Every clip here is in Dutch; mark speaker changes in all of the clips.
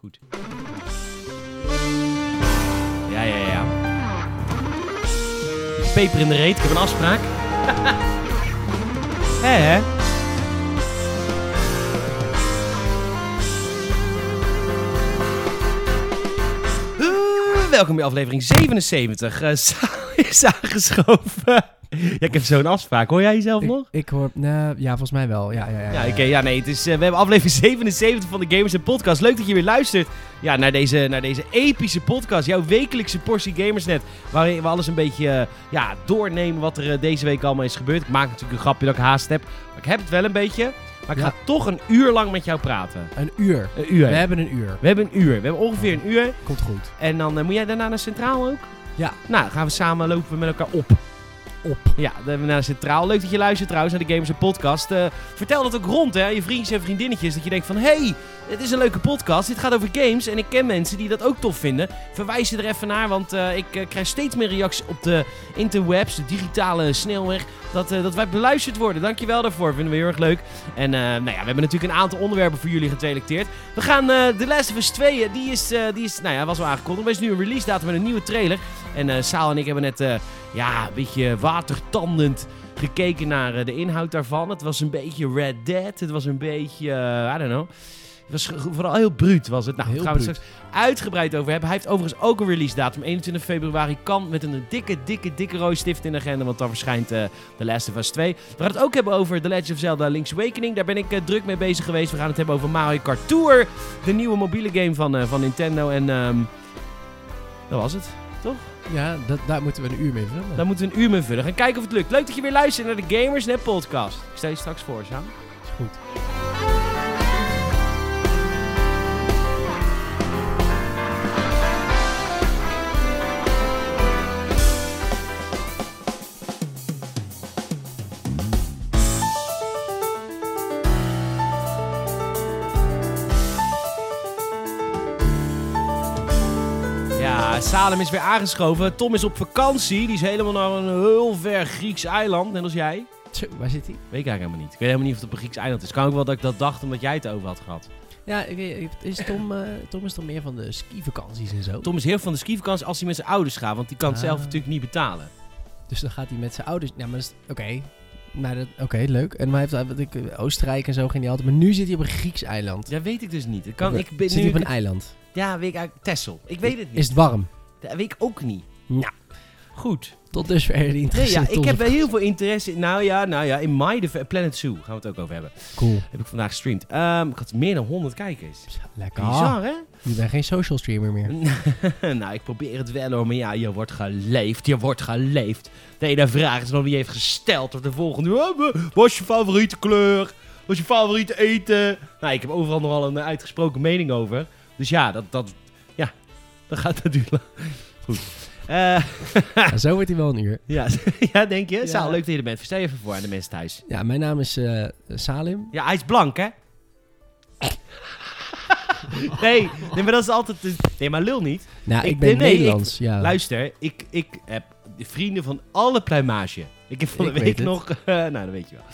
Speaker 1: Goed. Ja, ja, ja. Peper in de reet, ik heb een afspraak. Hé, hè? Welkom bij aflevering 77. Uh, Saal is aangeschoven. Ja, ik heb zo'n afspraak. Hoor jij jezelf
Speaker 2: Ik,
Speaker 1: nog?
Speaker 2: ik hoor, nou, ja, volgens mij wel. Ja, ja, ja.
Speaker 1: Ja, oké. ja, nee. Het is, eh, we hebben aflevering 77 van de Gamers en Podcast. Leuk dat je weer luistert ja, naar, deze, naar deze epische podcast. Jouw wekelijkse portie Gamersnet. Waarin we alles een beetje eh, ja, doornemen wat er eh, deze week allemaal is gebeurd. Ik maak natuurlijk een grapje dat ik haast heb. Maar ik heb het wel een beetje. Maar ik
Speaker 2: Ja.
Speaker 1: ga toch een uur lang met jou praten.
Speaker 2: Een uur.
Speaker 1: Een uur.
Speaker 2: We hebben een uur.
Speaker 1: We hebben een uur. We hebben ongeveer een uur.
Speaker 2: Komt goed.
Speaker 1: En dan eh, moet jij daarna naar Centraal ook?
Speaker 2: Ja.
Speaker 1: Nou, gaan we samen lopen we met elkaar op.
Speaker 2: Op.
Speaker 1: Ja, dan hebben naar Centraal. Leuk dat je luistert trouwens naar de Gamers Podcast. Eh, vertel dat ook rond, hè, je vriendjes en vriendinnetjes. Dat je denkt van, hey, het is een leuke podcast. Dit gaat over games. En ik ken mensen die dat ook tof vinden. Verwijs je er even naar, want eh, ik eh, krijg steeds meer reacties op de interwebs, de digitale snelweg. Dat, dat wij beluisterd worden. Dankjewel daarvoor. Vinden we heel erg leuk. En nou ja, we hebben natuurlijk een aantal onderwerpen voor jullie geselecteerd. We gaan The Last of Us 2, eh, die is, die is, nou ja, was al aangekondigd. Maar is nu een release datum met een nieuwe trailer. En Saal en ik hebben net, ja, een beetje watertandend gekeken naar eh, de inhoud daarvan. Het was een beetje Red Dead. Het was een beetje, eh, I don't know. Het was vooral heel bruut was het. Nou,
Speaker 2: Heel
Speaker 1: gaan we het straks uitgebreid over hebben. Hij heeft overigens ook een release datum. 21 februari kan met een dikke, dikke, dikke rode stift in de agenda. Want dan verschijnt eh The Last of Us 2. We gaan het ook hebben over The Legend of Zelda Link's Awakening. Daar ben ik druk mee bezig geweest. We gaan het hebben over Mario Kart Tour. De nieuwe mobiele game van, van Nintendo. En ehm, dat was het.
Speaker 2: Ja, dat, daar moeten we een uur mee vullen.
Speaker 1: Daar moeten we een uur mee vullen. Gaan kijken of het lukt. Leuk dat je weer luistert naar de Gamers Net podcast. Ik stel je straks voor, Sam.
Speaker 2: is goed.
Speaker 1: Ja, Salem is weer aangeschoven. Tom is op vakantie. Die is helemaal naar een heel ver Grieks eiland, net als jij.
Speaker 2: Zo, waar zit hij?
Speaker 1: Weet ik eigenlijk helemaal niet. Ik weet helemaal niet of het op een Grieks eiland is. Kan ook wel dat ik dat dacht omdat jij het over had gehad.
Speaker 2: Ja, ik weet, ik- is Tom, eh, Tom is toch meer van de skivakanties en zo?
Speaker 1: Tom is heel van de skivakantie als hij met zijn ouders gaat. Want die kan het
Speaker 2: Ah.
Speaker 1: zelf natuurlijk niet betalen.
Speaker 2: Dus dan gaat hij met zijn ouders... Ja, maar dat is... Oké. Nou, dat- Oké, leuk. En maar hij heeft, wat ik, Oostenrijk en zo ging hij altijd. Maar nu zit hij op een Grieks eiland.
Speaker 1: Dat weet ik dus niet. Ik kan,
Speaker 2: Oké.
Speaker 1: ik ben
Speaker 2: zit
Speaker 1: nu,
Speaker 2: hij op een eiland?
Speaker 1: Ja, weet ik eigenlijk. Ik weet het niet.
Speaker 2: Is het warm?
Speaker 1: Dat weet ik ook niet.
Speaker 2: Nou,
Speaker 1: Goed.
Speaker 2: tot dusver
Speaker 1: Nee,
Speaker 2: interesse.
Speaker 1: ja, ik heb wel heel veel interesse in. Nou ja, nou ja, in My Def- Planet Zoo gaan we het ook over hebben.
Speaker 2: Cool.
Speaker 1: Heb ik vandaag gestreamd. Ehm, ik had meer dan 100 kijkers.
Speaker 2: Lekker.
Speaker 1: Bizar, hè?
Speaker 2: Je bent geen social streamer meer.
Speaker 1: nou, ik probeer het wel hoor, maar ja, je wordt geleefd, je wordt geleefd. De ene vraag is nog wie heeft gesteld of de volgende. "Oh, wa- Wat is je favoriete kleur? Wat is je favoriete eten? Nou, ik heb overal nogal een uitgesproken mening over. Dus ja, dat, dat, ja, dat gaat natuurlijk. Goed. Eh,
Speaker 2: Ja, zo wordt hij wel een uur.
Speaker 1: ja, ja, denk je?
Speaker 2: Ja.
Speaker 1: Saal, leuk dat je er bent. Verstel je even voor aan de mensen thuis.
Speaker 2: Ja, mijn naam is eh, Salim.
Speaker 1: Ja, hij is blank, hè? nee, nee, maar dat is altijd... Nee, maar lul niet.
Speaker 2: Nou, ik,
Speaker 1: Ik-
Speaker 2: ben
Speaker 1: nee,
Speaker 2: Nederlands. ja.
Speaker 1: Luister, ik, ik heb vrienden van alle pluimage. Ik heb van de week nog... eh, nou, dat weet je wel.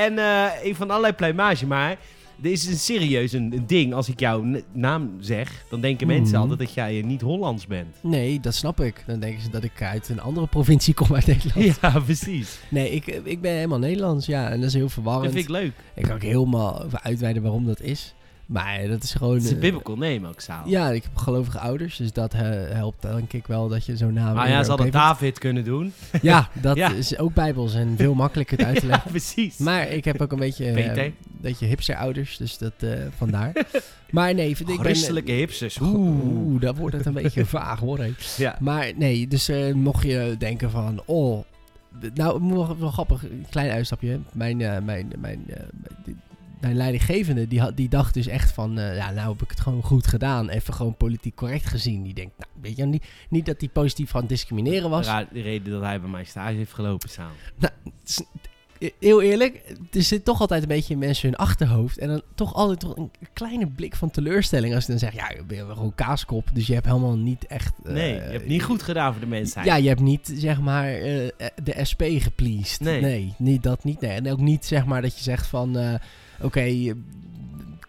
Speaker 1: En ik van allerlei pluimage, maar... Er is een serieus een, een ding. Als ik jouw naam zeg, dan denken mensen
Speaker 2: Mhm.
Speaker 1: altijd dat jij niet Hollands bent.
Speaker 2: Nee, dat snap ik. Dan denken ze dat ik uit een andere provincie kom uit Nederland.
Speaker 1: Ja, precies.
Speaker 2: Nee, ik, ik ben helemaal Nederlands, ja. En dat is heel
Speaker 1: Dat
Speaker 2: verwarrend.
Speaker 1: vind ik leuk.
Speaker 2: Ik kan ook helemaal uitweiden waarom dat is. Maar dat is gewoon...
Speaker 1: Het is een
Speaker 2: eh,
Speaker 1: biblical name ook, Saal.
Speaker 2: Ja, ik heb gelovige ouders, dus dat eh, helpt denk ik wel dat je zo'n naam...
Speaker 1: Maar
Speaker 2: in
Speaker 1: ja, ze hadden David kunnen doen.
Speaker 2: Ja, dat
Speaker 1: Ja.
Speaker 2: is ook bijbels en veel makkelijker uit te
Speaker 1: ja,
Speaker 2: leggen.
Speaker 1: precies.
Speaker 2: Maar ik heb ook een beetje, beetje hipster ouders, dus dat eh, vandaar. maar nee, ik ben...
Speaker 1: Christelijke hipsters.
Speaker 2: Oeh,
Speaker 1: Oeh.
Speaker 2: dat wordt het een beetje vaag hoor.
Speaker 1: Ja.
Speaker 2: Maar nee, dus eh, mocht je denken van, oh, nou, wel, grappig, een klein uitstapje. Mijn, eh, mijn, mijn, eh, mijn- leidinggevende, die, had, die dacht dus echt van, eh, ja, nou heb ik het gewoon goed gedaan. Even gewoon politiek correct gezien. Die denkt, nou, weet je, niet, niet dat hij positief het discrimineren was.
Speaker 1: Ra- De reden dat hij bij mij stage heeft gelopen, Saal.
Speaker 2: Nou, heel eerlijk, er zit toch altijd een beetje in mensen hun achterhoofd. En dan toch altijd toch een kleine blik van teleurstelling. Als je dan zegt, ja, je bent gewoon kaaskop. Dus je hebt helemaal niet echt... eh,
Speaker 1: Nee, je hebt niet goed gedaan voor de mensheid.
Speaker 2: Ja, je hebt niet, zeg maar, eh, eh, de SP gepleased.
Speaker 1: Nee.
Speaker 2: Nee. niet dat niet. Nee. En ook niet, zeg maar, dat je zegt van... Oké, eh,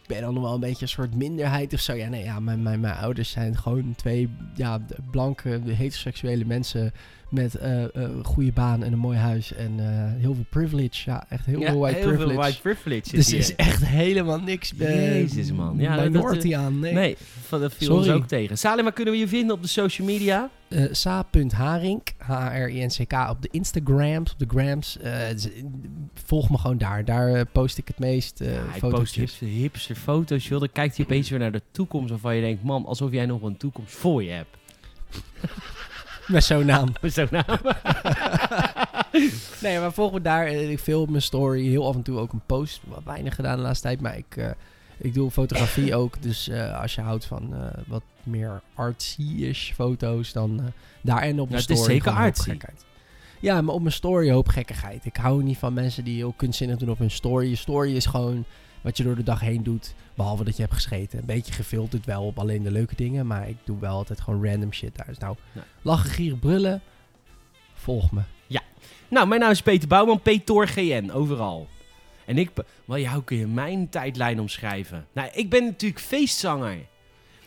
Speaker 2: ben dan wel een beetje een soort minderheid of zo. Ja, nee, ja, mijn, mijn, mijn ouders zijn gewoon twee ja, blanke, heteroseksuele mensen met eh eh, een goede baan en een mooi huis en eh, heel veel privilege. Ja, echt heel
Speaker 1: Ja,
Speaker 2: veel white
Speaker 1: heel
Speaker 2: privilege.
Speaker 1: veel white privilege
Speaker 2: dus er
Speaker 1: hier.
Speaker 2: is echt helemaal niks eh,
Speaker 1: Jezus, man. Ja,
Speaker 2: minority
Speaker 1: dat-
Speaker 2: aan. Nee.
Speaker 1: Nee, van- dat viel
Speaker 2: Sorry.
Speaker 1: ons ook tegen. Salim, waar kunnen we je vinden op de social media?
Speaker 2: Eh, Sa.Harink, H-A-R-I-N-C-K, op de Instagrams, op de grams. Volg me gewoon daar. Daar post ik het meest
Speaker 1: Ja, hij post hipster foto's, joh. Dan kijkt hij opeens weer naar de toekomst waarvan je denkt... Man, alsof jij nog een toekomst voor je hebt.
Speaker 2: Met zo'n naam.
Speaker 1: Met zo'n naam.
Speaker 2: Nee, maar volg me daar. Ik film mijn story. Heel af en toe ook een post. Wat weinig gedaan de laatste tijd. Maar ik, eh, ik doe fotografie ook. Dus eh, als je houdt van eh, wat meer artsy-ish foto's, dan daar en op mijn
Speaker 1: het is
Speaker 2: story
Speaker 1: zeker
Speaker 2: gewoon een hoop
Speaker 1: artsy.
Speaker 2: Ja, maar op mijn story hoop gekkigheid. Ik hou niet van mensen die heel kunstzinnig doen op hun story. Je story is gewoon wat je door de dag heen doet. Behalve dat je hebt gescheten. Een beetje gefilterd wel op alleen de leuke dingen. Maar ik doe wel altijd gewoon random shit daar. Dus nou,
Speaker 1: Ja.
Speaker 2: lachen, gieren, brullen. Volg me.
Speaker 1: Nou, mijn naam is Peter Bouwman, Petor GN, overal. En ik... Wel, ja, hoe kun je mijn tijdlijn omschrijven? Nou, ik ben natuurlijk feestzanger.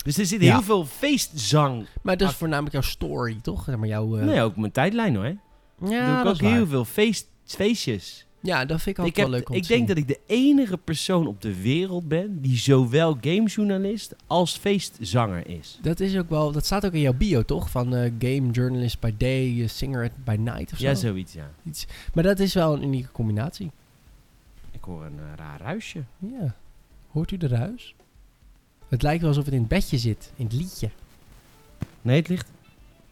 Speaker 1: Dus er zit
Speaker 2: Ja.
Speaker 1: heel veel feestzang.
Speaker 2: Maar dat is voornamelijk jouw story, toch? Zeg maar jouw... eh,
Speaker 1: Nee, ook mijn tijdlijn hoor.
Speaker 2: ja,
Speaker 1: doe ik ook
Speaker 2: waar.
Speaker 1: heel veel feest, feestjes.
Speaker 2: Ja, dat vind ik
Speaker 1: Ik,
Speaker 2: wel
Speaker 1: heb,
Speaker 2: leuk om
Speaker 1: ik
Speaker 2: te
Speaker 1: denk
Speaker 2: zien.
Speaker 1: dat ik de enige persoon op de wereld ben die zowel gamejournalist als feestzanger is.
Speaker 2: Dat is ook wel... Dat staat ook in jouw bio, toch? Van eh, game journalist by day, eh, singer by night of zo.
Speaker 1: Ja, zoiets, ja.
Speaker 2: Maar dat is wel een unieke combinatie.
Speaker 1: Ik hoor een eh, raar ruisje.
Speaker 2: Ja. Hoort u de ruis? Het lijkt wel alsof het in het bedje zit, in het liedje.
Speaker 1: Nee, het ligt...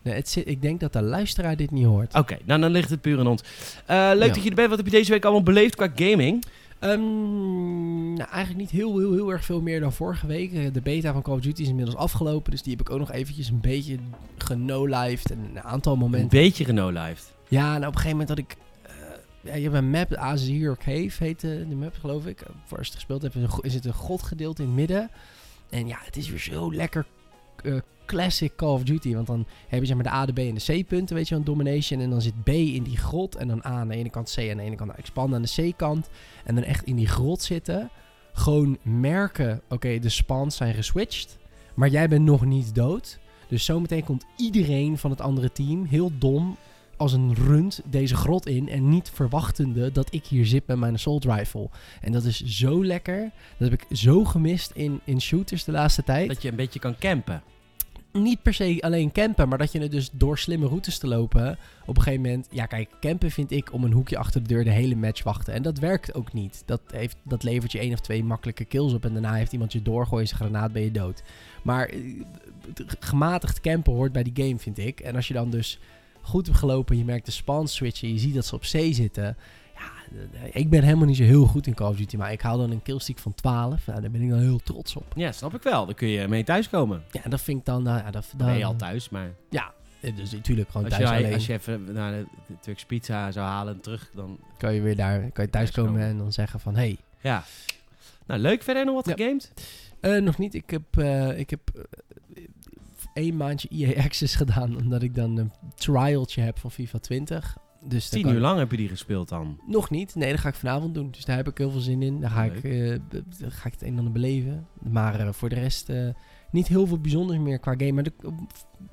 Speaker 2: Nee, het zit, ik denk dat de luisteraar dit niet hoort.
Speaker 1: Oké, nou dan ligt het puur aan ons. Eh, leuk
Speaker 2: Ja.
Speaker 1: dat je er bent. Wat heb je deze week allemaal beleefd qua gaming?
Speaker 2: Ehm, nou, eigenlijk niet heel, heel, heel erg veel meer dan vorige week. Eh, De beta van Call of Duty is inmiddels afgelopen. Dus die heb ik ook nog eventjes een beetje genolived. En een aantal
Speaker 1: Een
Speaker 2: momenten.
Speaker 1: beetje genolived.
Speaker 2: Ja, nou op een gegeven moment had ik... eh, ja, je hebt een map, Azir Cave heet eh, de map geloof ik. Voor als je het gespeeld hebt, een is het een godgedeelte in het midden. En ja, het is weer zo lekker eh, classic Call of Duty. Want dan heb je zeg maar de A, de B en de C punten, weet je, een domination. En dan zit B in die grot en dan A aan de ene kant, C aan de ene kant, expand aan de C-kant. En dan echt in die grot zitten. Gewoon merken, oké, de spawns zijn geswitcht. Maar jij bent nog niet dood. Dus zometeen komt iedereen van het andere team, heel dom, als een rund deze grot in. En niet verwachtende dat ik hier zit met mijn assault rifle. En dat is zo lekker. Dat heb ik zo gemist in, in shooters de laatste tijd.
Speaker 1: Dat je een beetje kan campen.
Speaker 2: Niet per se alleen campen, maar dat je het dus door slimme routes te lopen. Op een gegeven moment, ja kijk, campen vind ik om een hoekje achter de deur de hele match wachten. En dat werkt ook niet. Dat, heeft, dat levert je één of twee makkelijke kills op en daarna heeft iemand je doorgooien, zijn granaat, ben je dood. Maar eh, gematigd campen hoort bij die game, vind ik. En als je dan dus goed hebt gelopen, je merkt de spawn switchen, je ziet dat ze op C zitten. Ja, eh, ik ben helemaal niet zo heel goed in Call of Duty, maar ik haal dan een killstick van 12. Nou, daar ben ik dan heel trots op.
Speaker 1: Ja, snap ik wel. Dan kun je mee thuiskomen.
Speaker 2: Ja, dat vind ik dan... nou ja, dat,
Speaker 1: Dan ben je al thuis, maar
Speaker 2: Eh, Dus natuurlijk gewoon
Speaker 1: als
Speaker 2: thuis
Speaker 1: je,
Speaker 2: alleen.
Speaker 1: als je even naar de, de Turks Pizza zou halen en terug, dan...
Speaker 2: kan je weer daar kan je thuiskomen en dan zeggen van... Hey,
Speaker 1: Ja. Nou, leuk. Verder nog wat
Speaker 2: Ja.
Speaker 1: gegamed?
Speaker 2: eh, nog niet. Ik heb, eh, ik heb één maandje EA Access gedaan... omdat ik dan een trialtje heb van FIFA 20. Dus
Speaker 1: Tien uur
Speaker 2: ik-
Speaker 1: lang heb je die gespeeld dan.
Speaker 2: Nog niet. Nee, dat ga ik vanavond doen. Dus daar heb ik heel veel zin in. Daar ga,
Speaker 1: Leuk.
Speaker 2: ik, eh, daar ga ik het een en ander beleven. Maar eh, voor de rest eh, niet heel veel bijzonders meer qua game. Maar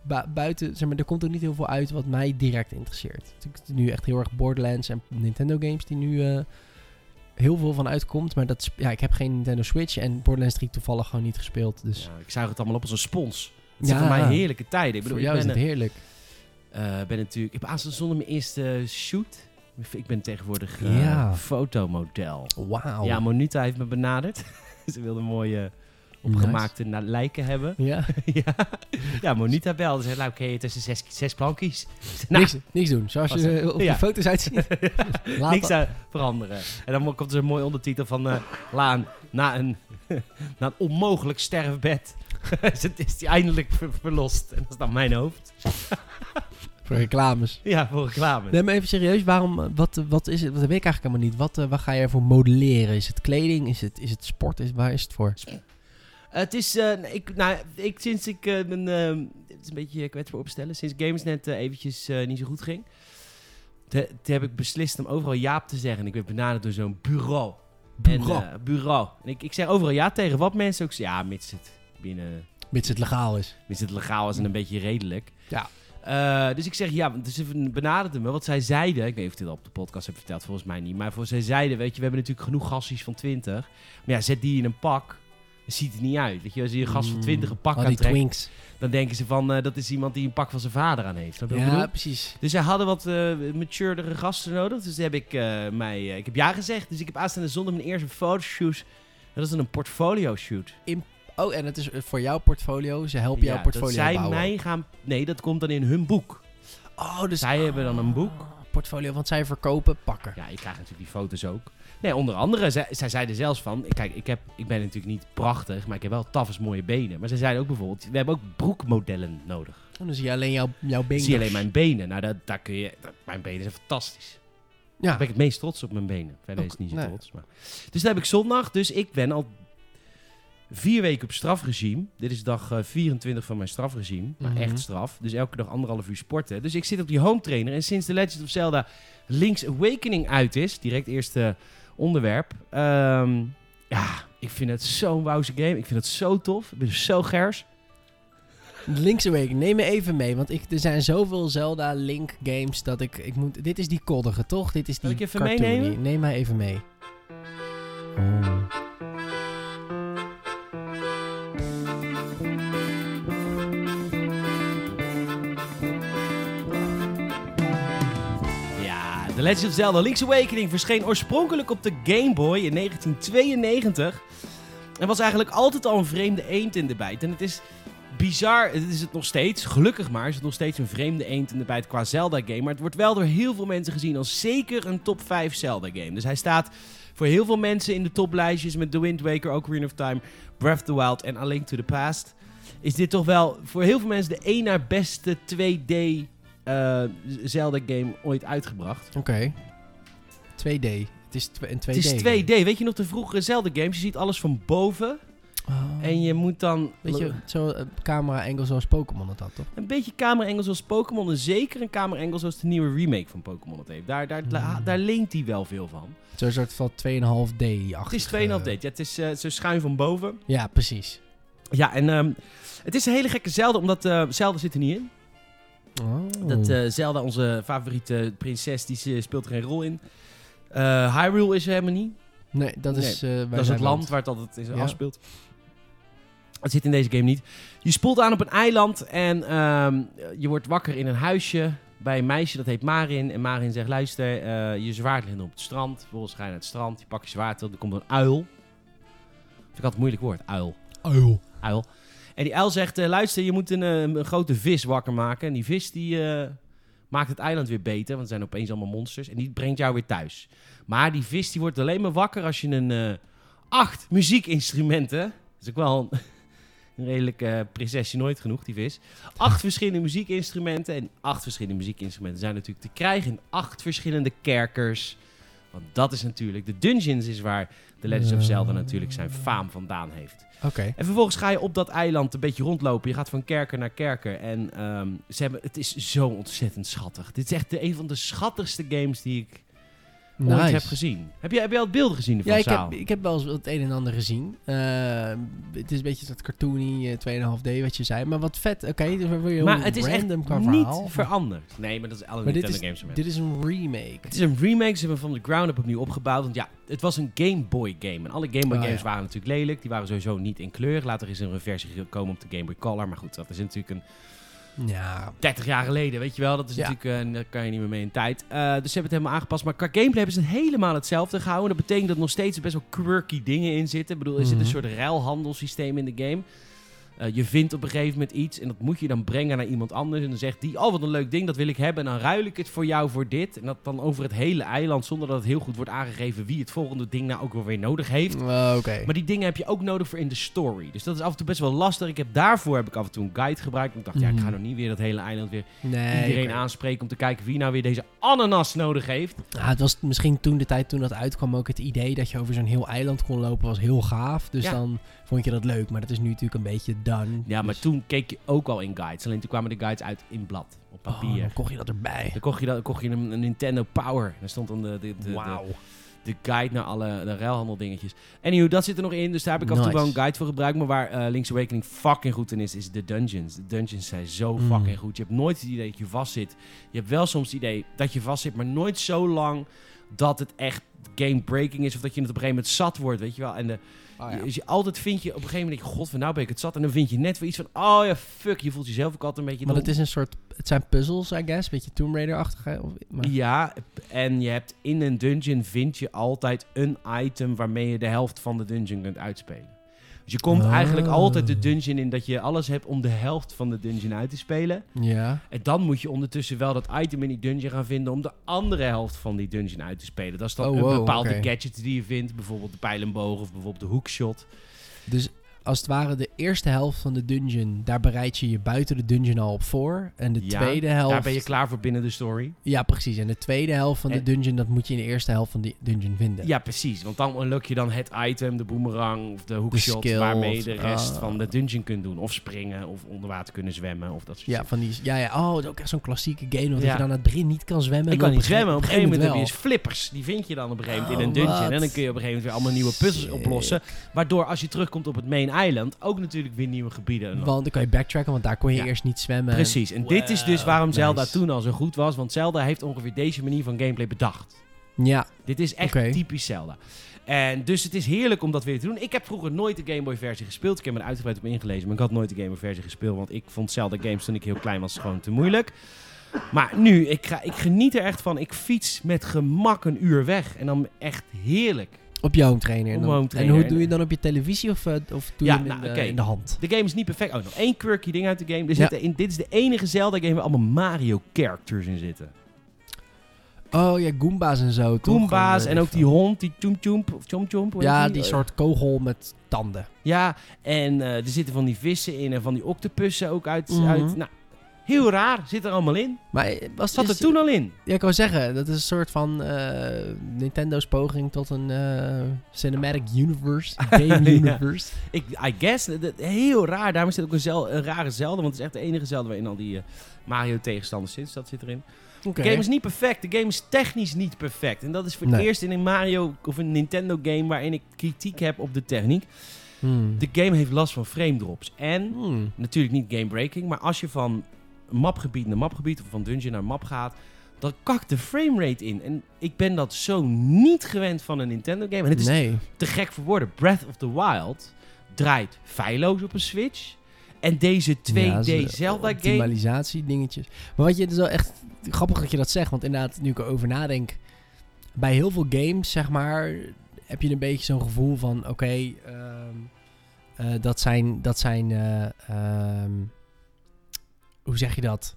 Speaker 2: bu- buiten, zeg maar, er komt ook niet heel veel uit wat mij direct interesseert. Het is nu echt heel erg Borderlands en Nintendo games die nu heel veel van uitkomt. Maar dat, ja, ik heb geen Nintendo Switch en Borderlands 3 toevallig gewoon niet gespeeld. Dus
Speaker 1: Ja, ik zuig het allemaal op als een spons. Het
Speaker 2: Ja.
Speaker 1: zijn voor mij heerlijke tijden. Ik bedoel,
Speaker 2: voor jou
Speaker 1: ik
Speaker 2: is het heerlijk.
Speaker 1: Eh, ben natuurlijk... Ik heb aanstaande zondag mijn eerste shoot. Ik ben tegenwoordig eh,
Speaker 2: Ja.
Speaker 1: fotomodel.
Speaker 2: Wauw.
Speaker 1: Ja, Monita heeft me benaderd. Ze wilde mooie opgemaakte na- lijken hebben.
Speaker 2: Ja.
Speaker 1: ja. ja, Monita belde. Ze zei, nou, oké, is zes, zes plankjes. Nou,
Speaker 2: niks, niks doen. Zoals je eh, op
Speaker 1: Ja.
Speaker 2: de foto's uitziet.
Speaker 1: Niks aan veranderen. En dan komt er een mooie ondertitel van... Laan, na een, na een onmogelijk sterfbed... is het- is die eindelijk ver- verlost. En dat is dan mijn hoofd.
Speaker 2: Voor reclames.
Speaker 1: Ja, voor reclame.
Speaker 2: Nee, maar even serieus, waarom, eh, wat, wat is het, dat weet ik eigenlijk helemaal niet. Wat, eh, wat ga je ervoor modelleren? Is het kleding? Is het, is het sport? Is, waar is het voor?
Speaker 1: Het is, eh, ik, nou, ik, sinds ik eh, mijn, eh, het is een beetje kwetsbaar opstellen, sinds Games net eh, eventjes eh, niet zo goed ging, toen heb ik beslist om overal jaap te zeggen. En ik werd benaderd door zo'n bureau.
Speaker 2: Bureau.
Speaker 1: En, eh, bureau. En ik, ik zeg overal ja tegen wat mensen ook zeggen. Ja, mits het binnen...
Speaker 2: Mits het legaal is.
Speaker 1: Mits het legaal is en een beetje redelijk.
Speaker 2: Ja.
Speaker 1: Eh, dus ik zeg ja, dus ze benaderden me. Wat zij zeiden, ik weet niet of ik dit al op de podcast heb verteld, volgens mij niet. Maar voor zij zeiden, weet je, we hebben natuurlijk genoeg gassies van 20. Maar ja, zet die in een pak. Dan ziet het niet uit. Weet je, als je een gast van 20 een pak
Speaker 2: twinks.
Speaker 1: dan denken ze van eh, dat is iemand die een pak van zijn vader aan heeft.
Speaker 2: Ja, precies.
Speaker 1: Dus zij hadden wat maturedere gasten nodig. Dus heb ik mij, ik heb ja gezegd. Dus ik heb aanstaande zondag mijn eerste fotoshoot. Dat is een portfolio shoot.
Speaker 2: Oh, en het is eh, voor jouw portfolio. Ze helpen jouw portfolio
Speaker 1: dat zij
Speaker 2: bouwen.
Speaker 1: mij gaan. Nee, dat komt dan in hun boek.
Speaker 2: Oh, dus
Speaker 1: Zij hebben dan een boek.
Speaker 2: Ah, portfolio, want zij verkopen pakken.
Speaker 1: Ja, ik krijg natuurlijk die foto's ook. Nee, onder andere, zij, zij zeiden zelfs van... Kijk, ik, heb, ik ben natuurlijk niet prachtig, maar ik heb wel tafels mooie benen. Maar zij zeiden ook bijvoorbeeld, we hebben ook broekmodellen nodig.
Speaker 2: En dan zie je alleen jouw, jouw benen.
Speaker 1: zie alleen mijn benen. Nou, dat, daar kun je... dat- mijn benen zijn fantastisch.
Speaker 2: Ja.
Speaker 1: Daar ben ik het meest trots op mijn benen. Verder is het niet zo
Speaker 2: nee.
Speaker 1: trots. Maar. Dus dan heb ik zondag. Dus ik ben al vier weken op strafregime. Dit is dag eh, 24 van mijn strafregime. Maar
Speaker 2: Mhm.
Speaker 1: echt straf. Dus elke dag anderhalf uur sporten. Dus ik zit op die home trainer. En sinds The Legend of Zelda Link's Awakening uit is, direct eerste onderwerp. ehm, ja, ik vind het zo'n wauwse game. Ik vind het zo tof. Ik ben zo gers.
Speaker 2: Link's Awakening, neem me even mee. Want ik, er zijn zoveel Zelda Link games dat ik, ik moet... Dit is die koddige, toch? Dit is die
Speaker 1: Zal ik even meenemen?
Speaker 2: Neem mij even mee. Oh.
Speaker 1: The Legend of Zelda Link's Awakening verscheen oorspronkelijk op de Game Boy in 1992. En was eigenlijk altijd al een vreemde eend in de bijt. En het is bizar, het is het nog steeds, gelukkig maar, is het nog steeds een vreemde eend in de bijt qua Zelda-game. Maar het wordt wel door heel veel mensen gezien als zeker een top 5 Zelda-game. Dus hij staat voor heel veel mensen in de toplijstjes met The Wind Waker, Ocarina of Time, Breath of the Wild en A Link to the Past. Is dit toch wel voor heel veel mensen de één na beste 2D eh, Zelda-game ooit uitgebracht.
Speaker 2: Oké. 2D. Het is een 2D.
Speaker 1: Het is 2D. Weet je nog de vroegere Zelda-games? Je ziet alles van boven.
Speaker 2: Oh.
Speaker 1: En je moet dan
Speaker 2: Weet je, zo eh, camera-angle zoals Pokémon het had, toch?
Speaker 1: een beetje camera-angles zoals Pokémon. En zeker een camera-angle zoals de nieuwe remake van Pokémon het heeft. Daar, daar,
Speaker 2: Hmm.
Speaker 1: daar leent hij wel veel van.
Speaker 2: Zo'n soort van 2,5D achter.
Speaker 1: Het is 2,5D. Ja, het is eh, zo schuin van boven.
Speaker 2: Ja, precies.
Speaker 1: Ja, en ehm, het is een hele gekke Zelda, omdat eh, Zelda zit er niet in.
Speaker 2: Oh.
Speaker 1: Dat eh, Zelda, onze favoriete prinses, die eh, speelt er geen rol in. Eh, Hyrule is er helemaal niet.
Speaker 2: nee, dat is...
Speaker 1: Dat is het land waar het altijd
Speaker 2: Ja.
Speaker 1: afspeelt. Het zit in deze game niet. Je spoelt aan op een eiland en ehm, je wordt wakker in een huisje bij een meisje dat heet Marin. En Marin zegt, luister, je zwaard ligt op het strand. Vervolgens ga je naar het strand, je pakt je zwaard er komt een uil. Vind ik altijd een moeilijk woord, uil.
Speaker 2: Uil.
Speaker 1: Uil. En die uil zegt, eh, luister, je moet een, eh, een grote vis wakker maken. En die vis die eh, maakt het eiland weer beter, want er zijn opeens allemaal monsters. En die brengt jou weer thuis. Maar die vis die wordt alleen maar wakker als je een acht muziekinstrumenten... Dat is ook wel een, een redelijk eh prinsesje nooit genoeg, die vis. Acht verschillende muziekinstrumenten. En acht verschillende muziekinstrumenten zijn natuurlijk te krijgen in acht verschillende kerkers. Want dat is natuurlijk... De dungeons is waar The Legend of Zelda natuurlijk zijn faam vandaan heeft.
Speaker 2: Oké.
Speaker 1: En vervolgens ga je op dat eiland een beetje rondlopen. Je gaat van kerker naar kerker. En ehm, ze hebben, het is zo ontzettend schattig. Dit is echt de, een van de schattigste games die ik ooit
Speaker 2: Nice.
Speaker 1: heb gezien. Heb je, heb je al beelden gezien ervan,
Speaker 2: Ja, ik
Speaker 1: Saal?
Speaker 2: heb, ik heb wel eens het een en ander gezien. Eh, het is een beetje dat cartoony eh, 2,5D wat je zei. Maar wat vet. Oké, dus wil je
Speaker 1: maar het is
Speaker 2: random
Speaker 1: niet
Speaker 2: verhaal.
Speaker 1: veranderd. Nee, maar dat is alle
Speaker 2: Maar dit
Speaker 1: Nintendo
Speaker 2: is,
Speaker 1: games.
Speaker 2: dit is een remake.
Speaker 1: Het is een remake, ze hebben van de ground up opnieuw opgebouwd. Want ja, het was een Game Boy game. En alle Game Boy
Speaker 2: Oh,
Speaker 1: games
Speaker 2: ja.
Speaker 1: waren natuurlijk lelijk. Die waren sowieso niet in kleur. Later is er een versie gekomen op de Game Boy Color. Maar goed, dat is natuurlijk een
Speaker 2: Ja.
Speaker 1: 30 jaar geleden, weet je wel. Dat is
Speaker 2: Ja.
Speaker 1: natuurlijk, eh, daar kan je niet meer mee in tijd. Eh, dus ze hebben het helemaal aangepast. Maar qua gameplay hebben ze het helemaal hetzelfde gehouden. Dat betekent dat er nog steeds best wel quirky dingen in zitten. Ik bedoel, er zit een
Speaker 2: Mhm.
Speaker 1: soort ruilhandelssysteem in de game. Eh, je vindt op een gegeven moment iets en dat moet je dan brengen naar iemand anders. En dan zegt die, oh wat een leuk ding, dat wil ik hebben. En dan ruil ik het voor jou voor dit. En dat dan over het hele eiland, zonder dat het heel goed wordt aangegeven wie het volgende ding nou ook wel weer nodig heeft.
Speaker 2: Oké.
Speaker 1: Maar die dingen heb je ook nodig voor in de story. Dus dat is af en toe best wel lastig. Ik heb daarvoor heb ik af en toe een guide gebruikt. Ik dacht, ja, ik ga
Speaker 2: Mhm.
Speaker 1: nog niet weer dat hele eiland weer
Speaker 2: Nee.
Speaker 1: iedereen aanspreken om te kijken wie nou weer deze ananas nodig heeft.
Speaker 2: Ja, het was misschien toen de tijd toen dat uitkwam ook het idee dat je over zo'n heel eiland kon lopen was heel gaaf. Dus
Speaker 1: Ja.
Speaker 2: dan vond je dat leuk. Maar dat is nu natuurlijk een beetje done.
Speaker 1: Ja, maar
Speaker 2: Dus-
Speaker 1: toen keek je ook al in guides. Alleen toen kwamen de guides uit in blad, op
Speaker 2: Oh,
Speaker 1: papier.
Speaker 2: dan kocht je dat erbij.
Speaker 1: Dan kocht je, dat, kocht je een, een Nintendo Power. En daar stond dan de, de, de, de,
Speaker 2: Wauw.
Speaker 1: de guide naar alle de ruilhandel dingetjes. Anywho, dat zit er nog in. Dus daar heb ik af en toe wel een guide voor gebruikt. Maar waar eh, Link's Awakening fucking goed in is, is de dungeons. De dungeons zijn zo
Speaker 2: Mm.
Speaker 1: fucking goed. Je hebt nooit het idee dat je vastzit. Je hebt wel soms het idee dat je vastzit, maar nooit zo lang dat het echt game breaking is. Of dat je het op een gegeven moment zat wordt, weet je wel. En de,
Speaker 2: Oh,
Speaker 1: je, dus je altijd vind je op een gegeven moment, denk je, god, van nou ben ik het zat. En dan vind je net weer iets van, oh ja, fuck. Je voelt jezelf ook altijd een beetje...
Speaker 2: Maar
Speaker 1: dom.
Speaker 2: het is een soort... Het zijn puzzles, I guess. Beetje Tomb Raider-achtige. of- maar-
Speaker 1: Ja, en je hebt in een dungeon vind je altijd een item waarmee je de helft van de dungeon kunt uitspelen. Dus je komt eigenlijk altijd de dungeon in dat je alles hebt om de helft van de dungeon uit te spelen.
Speaker 2: Ja.
Speaker 1: En dan moet je ondertussen wel dat item in die dungeon gaan vinden om de andere helft van die dungeon uit te spelen. Dat is dan
Speaker 2: Oh,
Speaker 1: een bepaalde gadget die je vindt, bijvoorbeeld de pijlenboog of bijvoorbeeld de hookshot.
Speaker 2: Dus als het ware de eerste helft van de dungeon, daar bereid je je buiten de dungeon al op voor. En de
Speaker 1: Ja,
Speaker 2: tweede helft...
Speaker 1: Daar ben je klaar voor binnen de story.
Speaker 2: Ja, precies. En de tweede helft van de dungeon, dat moet je in de eerste helft van de dungeon vinden.
Speaker 1: Ja, precies. Want dan unlock je dan het item, de boomerang of de hookshot,
Speaker 2: skill
Speaker 1: waarmee je de rest
Speaker 2: ah.
Speaker 1: van de dungeon kunt doen. Of springen, of onder water kunnen zwemmen, of dat soort
Speaker 2: Ja, van die, ja, ja, oh, dat is ook echt zo'n klassieke game.
Speaker 1: Ja.
Speaker 2: dat je dan aan het begin niet kan zwemmen.
Speaker 1: Ik kan niet zwemmen. Op een gegeven moment heb je eens flippers. Die vind je dan op een gegeven moment in
Speaker 2: Oh,
Speaker 1: een dungeon.
Speaker 2: wat?
Speaker 1: En dan kun je op een gegeven moment weer allemaal nieuwe puzzels oplossen. Waardoor als je terugkomt op het main island, ook natuurlijk weer nieuwe gebieden.
Speaker 2: Want dan kan je backtracken, want daar kon je
Speaker 1: Ja.
Speaker 2: eerst niet zwemmen.
Speaker 1: Precies. En dit is dus waarom Zelda
Speaker 2: nice.
Speaker 1: toen al zo goed was. Want Zelda heeft ongeveer deze manier van gameplay bedacht.
Speaker 2: Ja,
Speaker 1: Dit is echt typisch Zelda. En dus het is heerlijk om dat weer te doen. Ik heb vroeger nooit de Game Boy versie gespeeld. Ik heb me er uitgebreid op ingelezen, maar ik had nooit de Game Boy versie gespeeld. Want ik vond Zelda games toen ik heel klein was gewoon te moeilijk. Maar nu, ik, ga, ik geniet er echt van. Ik fiets met gemak een uur weg. En dan echt heerlijk.
Speaker 2: Op je home trainer.
Speaker 1: Op
Speaker 2: En, hoe doe je dan op je televisie of, eh, of doe
Speaker 1: Ja,
Speaker 2: je hem in,
Speaker 1: nou,
Speaker 2: de, in de hand?
Speaker 1: De game is niet perfect. Oh, nog één quirky ding uit de game. Er
Speaker 2: Ja.
Speaker 1: zitten in, dit is de enige Zelda game waar allemaal Mario characters in zitten.
Speaker 2: Oh ja, Goomba's en zo.
Speaker 1: Goomba's
Speaker 2: Eh,
Speaker 1: en ook die hond, die Choom Choomp, of Chom Chomp. heet
Speaker 2: Ja,
Speaker 1: die?
Speaker 2: die soort kogel met tanden.
Speaker 1: Ja, en eh, er zitten van die vissen in en van die octopussen ook uit.
Speaker 2: Mhm.
Speaker 1: uit nou, heel raar, zit er allemaal in.
Speaker 2: Maar eh, was
Speaker 1: Zat er
Speaker 2: is-
Speaker 1: toen al in.
Speaker 2: Ja, ik wou zeggen, dat is een soort van eh, Nintendo's poging tot een eh, cinematic universe, game
Speaker 1: Ja.
Speaker 2: universe.
Speaker 1: Ik, I guess, dat- heel raar. Daarom het ook een, zel, een rare Zelda, want het is echt de enige Zelda waarin al die Mario-tegenstanders. Dus dat zit erin.
Speaker 2: Oké.
Speaker 1: De game is niet perfect. De game is technisch niet perfect. En dat is voor het eerst in een Mario of een Nintendo game waarin ik kritiek heb op de techniek.
Speaker 2: Hmm.
Speaker 1: De game heeft last van frame drops. En
Speaker 2: Hmm.
Speaker 1: natuurlijk niet game breaking, maar als je van mapgebied naar mapgebied of van dungeon naar map gaat, dan kakt de framerate in. En ik ben dat zo niet gewend van een Nintendo game. En het is
Speaker 2: Nee.
Speaker 1: te gek voor woorden. Breath of the Wild draait feilloos op een Switch. En deze 2D
Speaker 2: Ja, ze-
Speaker 1: Zelda game...
Speaker 2: Optimalisatie dingetjes. Maar wat je dus wel echt grappig dat je dat zegt, want inderdaad, nu ik erover nadenk, bij heel veel games, zeg maar, heb je een beetje zo'n gevoel van, oké, ehm, eh, dat zijn, dat zijn, eh, ehm, hoe zeg je dat?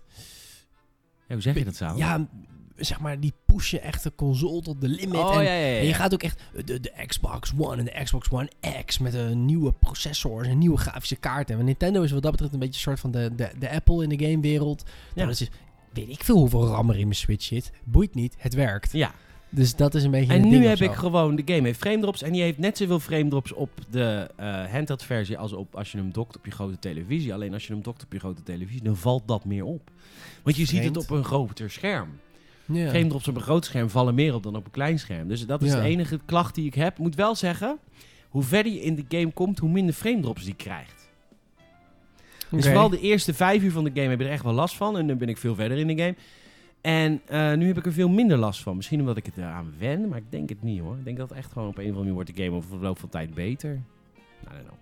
Speaker 1: Ja, hoe zeg je dat zo?
Speaker 2: Ja, zeg maar, die pushen echt de console tot de limit.
Speaker 1: oh,
Speaker 2: en,
Speaker 1: ja, ja,
Speaker 2: en je gaat ook echt de, de Xbox One en de Xbox One X met een nieuwe processor en een nieuwe grafische kaart. En Nintendo is wat dat betreft een beetje een soort van de, de, de Apple in de gamewereld.
Speaker 1: Ja.
Speaker 2: Nou, dat is, weet ik veel hoeveel RAM er in mijn Switch zit. Boeit niet, het werkt.
Speaker 1: Ja,
Speaker 2: Dus dat is een beetje
Speaker 1: en nu heb ik gewoon... De game heeft frame drops en die heeft net zoveel frame drops op de eh handheld versie als op als je hem dokt op je grote televisie. Alleen als je hem dokt op je grote televisie, dan valt dat meer op. Want je ziet het op een groter scherm.
Speaker 2: Ja.
Speaker 1: Frame drops op een groot scherm vallen meer op dan op een klein scherm. Dus dat is
Speaker 2: Ja.
Speaker 1: de enige klacht die ik heb. Moet wel zeggen, hoe verder je in de game komt, hoe minder frame drops die krijgt. Dus
Speaker 2: Oké.
Speaker 1: vooral de eerste vijf uur van de game heb je er echt wel last van. En dan ben ik veel verder in de game. En eh, nu heb ik er veel minder last van. Misschien omdat ik het eraan wen, maar ik denk het niet hoor. Ik denk dat het echt gewoon op een of andere manier wordt de game over de verloop van tijd beter.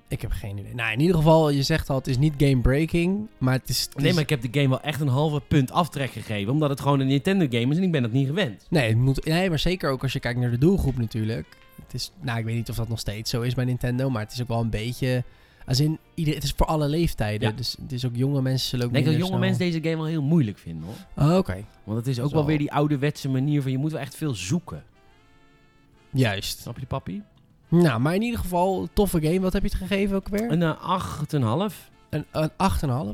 Speaker 2: Ik heb geen idee. Nou, in ieder geval, je zegt al, het is niet game breaking, maar het is... het
Speaker 1: Nee, maar ik heb de game wel echt een halve punt aftrek gegeven. Omdat het gewoon een Nintendo game is en ik ben dat niet gewend.
Speaker 2: Nee, het moet, nee, maar zeker ook als je kijkt naar de doelgroep natuurlijk. Het is, nou, ik weet niet of dat nog steeds zo is bij Nintendo, maar het is ook wel een beetje... Als in, ieder, het is voor alle leeftijden.
Speaker 1: Ja.
Speaker 2: Dus het is ook jonge mensen zullen ook
Speaker 1: Ik denk dat jonge
Speaker 2: snel-
Speaker 1: mensen deze game wel heel moeilijk vinden hoor.
Speaker 2: Oh, Oké,
Speaker 1: Want het is ook wel
Speaker 2: wel-
Speaker 1: weer die ouderwetse manier van je moet wel echt veel zoeken.
Speaker 2: juist.
Speaker 1: Snap je, papi?
Speaker 2: Nou, maar in ieder geval, toffe game. Wat heb je het gegeven ook weer?
Speaker 1: Een uh, 8,5.
Speaker 2: Een, een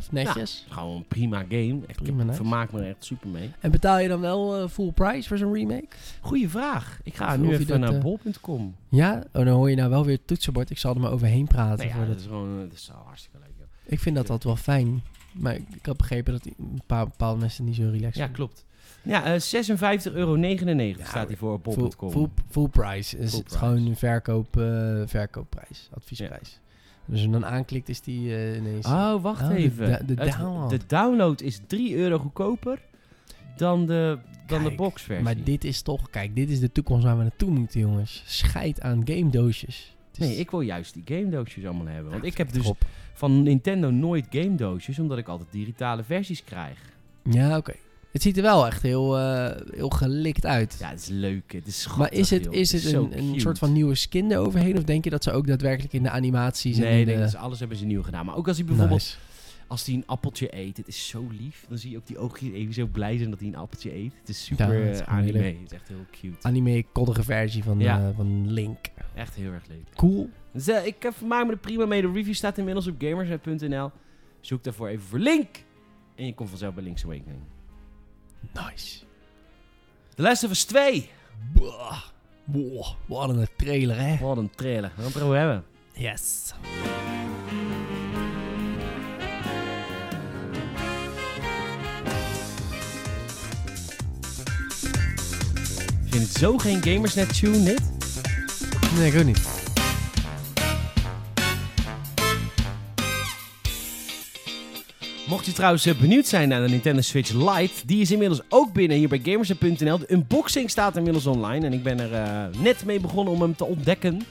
Speaker 2: 8,5, netjes.
Speaker 1: Gewoon een prima game. Echt,
Speaker 2: Prima,
Speaker 1: ik
Speaker 2: nice.
Speaker 1: vermaak me er echt super mee.
Speaker 2: En betaal je dan wel eh, full price voor zo'n remake?
Speaker 1: Goeie vraag. Ik ga
Speaker 2: Of-
Speaker 1: nu
Speaker 2: of
Speaker 1: even naar
Speaker 2: eh,
Speaker 1: bol.com.
Speaker 2: Ja? Oh, dan hoor je nou wel weer het toetsenbord. Ik zal er maar overheen praten.
Speaker 1: Nee, ja,
Speaker 2: voor
Speaker 1: dat is gewoon dat is hartstikke leuk. joh.
Speaker 2: Ik vind dat altijd wel fijn. Maar ik ik had begrepen dat een paar bepaalde mensen niet zo relaxed
Speaker 1: Ja,
Speaker 2: vinden.
Speaker 1: klopt. Ja, eh 56,99 euro
Speaker 2: Ja,
Speaker 1: staat hij voor op bol.com.
Speaker 2: full, full price. Is
Speaker 1: Full
Speaker 2: het
Speaker 1: price.
Speaker 2: gewoon een verkoop, eh, verkoopprijs, adviesprijs. Dus als je hem dan aanklikt, is die eh, ineens...
Speaker 1: Oh, wacht
Speaker 2: Oh, de
Speaker 1: even.
Speaker 2: de download.
Speaker 1: de download is 3 euro goedkoper dan de, dan de
Speaker 2: Kijk,
Speaker 1: boxversie.
Speaker 2: maar dit is toch... Kijk, dit is de toekomst waar we naartoe moeten, jongens. Scheid aan game doosjes.
Speaker 1: Nee, ik wil juist die game doosjes allemaal hebben. Want
Speaker 2: Ja,
Speaker 1: ik heb dus
Speaker 2: top.
Speaker 1: van Nintendo nooit game doosjes, omdat ik altijd digitale versies krijg.
Speaker 2: Ja, oké. Het ziet er wel echt heel, eh, heel gelikt uit.
Speaker 1: Ja, het is leuk. Het is schattig,
Speaker 2: maar is het,
Speaker 1: joh.
Speaker 2: is het een, een soort van nieuwe skin eroverheen? Of denk je dat ze ook daadwerkelijk in de animaties
Speaker 1: Nee, denk dat ze alles hebben ze nieuw gedaan. Maar ook als hij bijvoorbeeld,
Speaker 2: Nice.
Speaker 1: als hij een appeltje eet, het is zo lief. Dan zie je ook die oogjes even zo blij zijn dat hij een appeltje eet. Het is super
Speaker 2: Ja, het is
Speaker 1: eh,
Speaker 2: gewoon heel
Speaker 1: anime. Het is echt heel cute.
Speaker 2: Anime koddige versie van,
Speaker 1: Ja.
Speaker 2: eh, van Link.
Speaker 1: Echt heel erg leuk.
Speaker 2: Cool.
Speaker 1: Dus eh, ik uh, vermaak me er prima mee. De review staat inmiddels op gamersnet.nl. Zoek daarvoor even voor link. En je komt vanzelf bij Link's Awakening.
Speaker 2: Nice.
Speaker 1: The Last of Us 2.
Speaker 2: Boah. Boah, wat een trailer, hè?
Speaker 1: Wat een trailer. We gaan het erover hebben.
Speaker 2: Yes.
Speaker 1: Ik vind het zo geen Gamersnet tune dit.
Speaker 2: Nee, ik ook niet.
Speaker 1: Mocht je trouwens eh, benieuwd zijn naar de Nintendo Switch Lite, die is inmiddels ook binnen hier bij Gamersnet.nl. De unboxing staat inmiddels online en ik ben er eh, net mee begonnen om hem te ontdekken.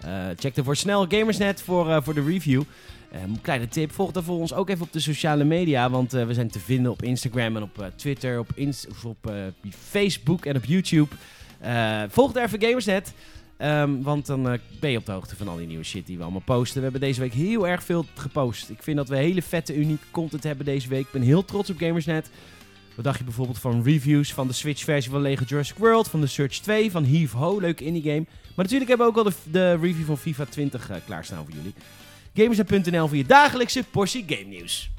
Speaker 1: Eh, check ervoor snel Gamersnet voor, voor de review. Eh, een kleine tip, volg daarvoor ons ook even op de sociale media, want we zijn te vinden op Instagram en op Twitter, op, of op Facebook en op YouTube. Volg daar even Gamersnet. Ehm, want dan eh, ben je op de hoogte van al die nieuwe shit die we allemaal posten. We hebben deze week heel erg veel gepost. Ik vind dat we hele vette, unieke content hebben deze week. Ik ben heel trots op Gamersnet. Wat dacht je bijvoorbeeld van reviews van de Switch-versie van Lego Jurassic World, van de Search 2, van Heave Ho, leuke indie game. Maar natuurlijk hebben we ook al de, de review van FIFA 20 eh, klaarstaan voor jullie. Gamersnet.nl voor je dagelijkse portie game nieuws.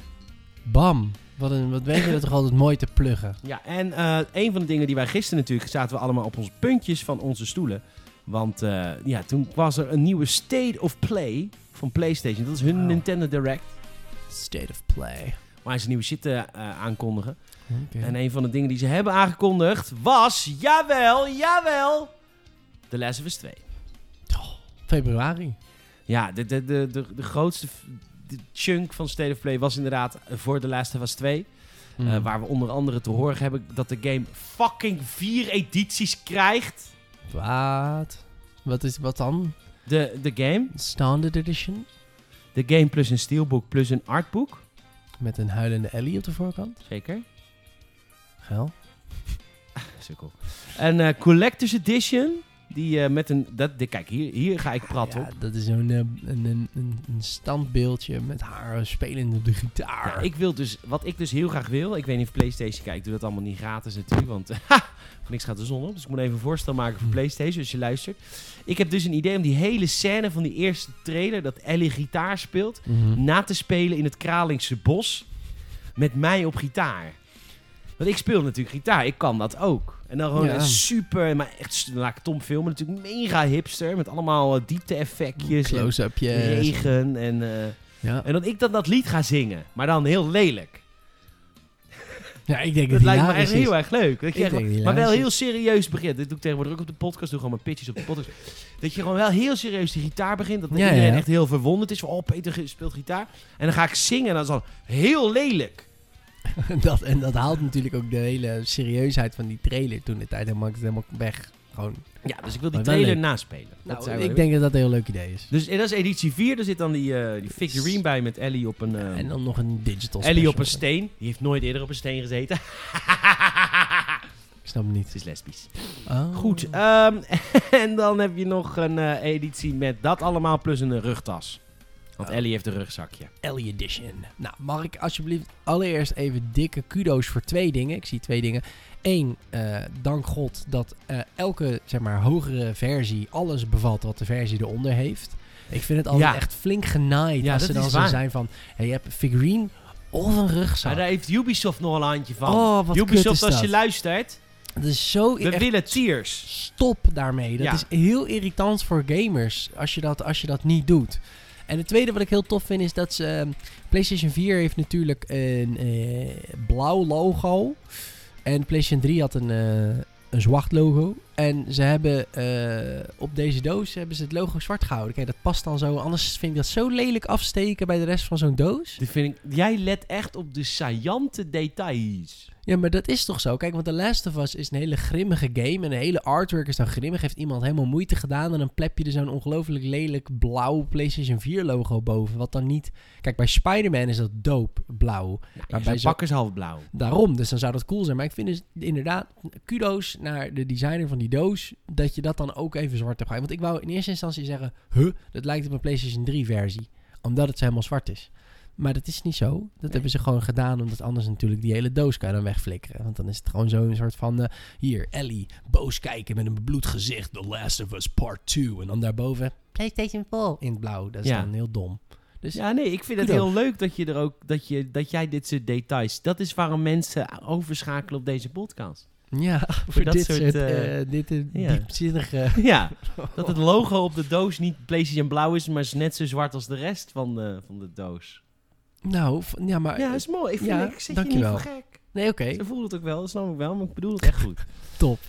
Speaker 2: Bam. Wat, een, wat weet je dat toch altijd mooi te pluggen.
Speaker 1: Ja, en eh, een van de dingen die wij gisteren natuurlijk zaten we allemaal op onze puntjes van onze stoelen. Want eh, ja, toen was er een nieuwe State of Play van PlayStation. Dat is hun. Nintendo Direct.
Speaker 2: State of play.
Speaker 1: Waar ze nieuwe shit eh, eh, aankondigen. En een van de dingen die ze hebben aangekondigd was, jawel, jawel, The Last of Us 2.
Speaker 2: Februari.
Speaker 1: Ja, de, de, de, de, de grootste de chunk van State of Play was inderdaad voor The Last of Us 2.
Speaker 2: Mm.
Speaker 1: Waar we onder andere te horen hebben dat de game fucking vier edities krijgt.
Speaker 2: Wat? Wat is wat dan?
Speaker 1: De, de game.
Speaker 2: Standard Edition?
Speaker 1: De game plus een steelbook plus een artbook.
Speaker 2: Met een huilende Ellie op de voorkant?
Speaker 1: Zeker.
Speaker 2: Geil.
Speaker 1: Sukkel. Een eh, Collector's Edition. Die eh, met een... Dat, dit- kijk, hier, hier ga ik prat
Speaker 2: Ja,
Speaker 1: op.
Speaker 2: dat is zo'n eh, een, een, een, standbeeldje met haar spelende de gitaar.
Speaker 1: Ja, ik wil dus, wat ik dus heel graag wil, ik weet niet of PlayStation kijkt, doe dat allemaal niet gratis natuurlijk, want ha, voor niks gaat de zon op. Dus ik moet even een voorstel maken voor
Speaker 2: Hm.
Speaker 1: PlayStation, als je luistert. Ik heb dus een idee om die hele scène van die eerste trailer, dat Ellie gitaar speelt,
Speaker 2: Mhm.
Speaker 1: na te spelen in het Kralingse bos met mij op gitaar. Want ik speel natuurlijk gitaar, ik kan dat ook. En dan gewoon
Speaker 2: Ja.
Speaker 1: een super, maar echt, laat ik Tom filmen, natuurlijk mega hipster, met allemaal eh, diepte-effectjes en
Speaker 2: Close-upje.
Speaker 1: regen en... eh,
Speaker 2: Ja.
Speaker 1: en dat ik dan dat lied ga zingen, maar dan heel lelijk.
Speaker 2: ja, ik denk
Speaker 1: Dat
Speaker 2: dat
Speaker 1: lijkt me echt
Speaker 2: is.
Speaker 1: heel erg leuk. Dat je echt- maar wel heel serieus begint. Dit doe ik tegenwoordig ook op de podcast. Doe gewoon mijn pitches op de podcast. Dat je gewoon wel heel serieus die gitaar begint. Dat
Speaker 2: Ja,
Speaker 1: iedereen
Speaker 2: ja.
Speaker 1: echt heel verwonderd is. Van, oh, Peter speelt gitaar. En dan ga ik zingen en dat is dan heel lelijk.
Speaker 2: dat, en dat haalt natuurlijk ook de hele serieusheid van die trailer toen de tijd helemaal, helemaal weg. Gewoon.
Speaker 1: Ja, dus ik wil die
Speaker 2: Maar
Speaker 1: trailer naspelen.
Speaker 2: Nou, ik denk dat dat een heel leuk idee is.
Speaker 1: Dus en dat is editie 4. Er zit dan die, eh, die figurine bij met Ellie op een... eh,
Speaker 2: en dan nog een digital
Speaker 1: Ellie op een steen. Die heeft nooit eerder op een steen gezeten.
Speaker 2: Ik snap het niet.
Speaker 1: Ze is lesbisch.
Speaker 2: Oh.
Speaker 1: Goed, ehm, en dan heb je nog een eh, editie met dat allemaal plus een rugtas. Want. Ellie heeft een rugzakje.
Speaker 2: Ellie Edition. Nou, mag ik alsjeblieft allereerst even dikke kudo's voor twee dingen. Ik zie twee dingen. Eén, eh, dank God dat eh, elke zeg maar, hogere versie alles bevat wat de versie eronder heeft. Ik vind het altijd
Speaker 1: Ja.
Speaker 2: echt flink genaaid
Speaker 1: Ja,
Speaker 2: als ze dan zo zijn van... Hey, je hebt een figurine of een rugzak.
Speaker 1: Maar daar heeft Ubisoft nog een handje van.
Speaker 2: oh, wat kut
Speaker 1: Ubisoft,
Speaker 2: is
Speaker 1: als je luistert,
Speaker 2: Dat is zo...
Speaker 1: we willen tiers.
Speaker 2: Stop daarmee. Dat is heel irritant voor gamers als je dat, als je dat niet doet. En het tweede wat ik heel tof vind is dat ze... ehm, PlayStation 4 heeft natuurlijk een eh, blauw logo. En PlayStation 3 had een, eh, een zwart logo. En ze hebben eh, op deze doos hebben ze het logo zwart gehouden. Kijk, dat past dan zo. Anders vind ik dat zo lelijk afsteken bij de rest van zo'n doos.
Speaker 1: Vind ik, jij let echt op de saillante details.
Speaker 2: Ja, maar dat is toch zo? Kijk, want The Last of Us is een hele grimmige game. En de hele artwork is dan grimmig. Heeft iemand helemaal moeite gedaan. En dan plep je er zo'n ongelooflijk lelijk blauw PlayStation 4 logo boven. Wat dan niet... Kijk, bij Spider-Man is dat dope blauw.
Speaker 1: Nou,
Speaker 2: bij
Speaker 1: pak is half blauw.
Speaker 2: Daarom, dus dan zou dat cool zijn. Maar ik vind dus inderdaad, kudo's naar de designer van die doos, dat je dat dan ook even zwart hebt gehouden. Want ik wou in eerste instantie zeggen, huh, dat lijkt op een PlayStation 3 versie. Omdat het zo helemaal zwart is. Maar dat is niet zo. Dat hebben ze gewoon gedaan, omdat anders natuurlijk die hele doos kan je dan wegflikkeren. Want dan is het gewoon zo'n soort van, eh, hier, Ellie, boos kijken met een bebloed gezicht, The Last of Us Part 2. En dan daarboven, PlayStation 4 in het blauw. Dat is
Speaker 1: Ja.
Speaker 2: dan heel dom. Dus
Speaker 1: Ja, nee, ik vind het heel leuk dat je er ook dat je dat jij dit soort details. Dat is waarom mensen overschakelen op deze podcast.
Speaker 2: Ja, voor
Speaker 1: dat
Speaker 2: dit
Speaker 1: soort,
Speaker 2: soort,
Speaker 1: eh,
Speaker 2: eh, dit eh,
Speaker 1: ja.
Speaker 2: diepzinnige...
Speaker 1: Ja, dat het logo op de doos niet PlayStation blauw is, maar is net zo zwart als de rest van de, van de doos.
Speaker 2: Nou, ja, maar...
Speaker 1: Ja, dat is mooi. Ik, vind,
Speaker 2: ja,
Speaker 1: ik zeg je niet voor gek.
Speaker 2: Nee, oké.
Speaker 1: Ze voelen het ook wel, dat snap ik wel, maar ik bedoel het echt goed.
Speaker 2: Top.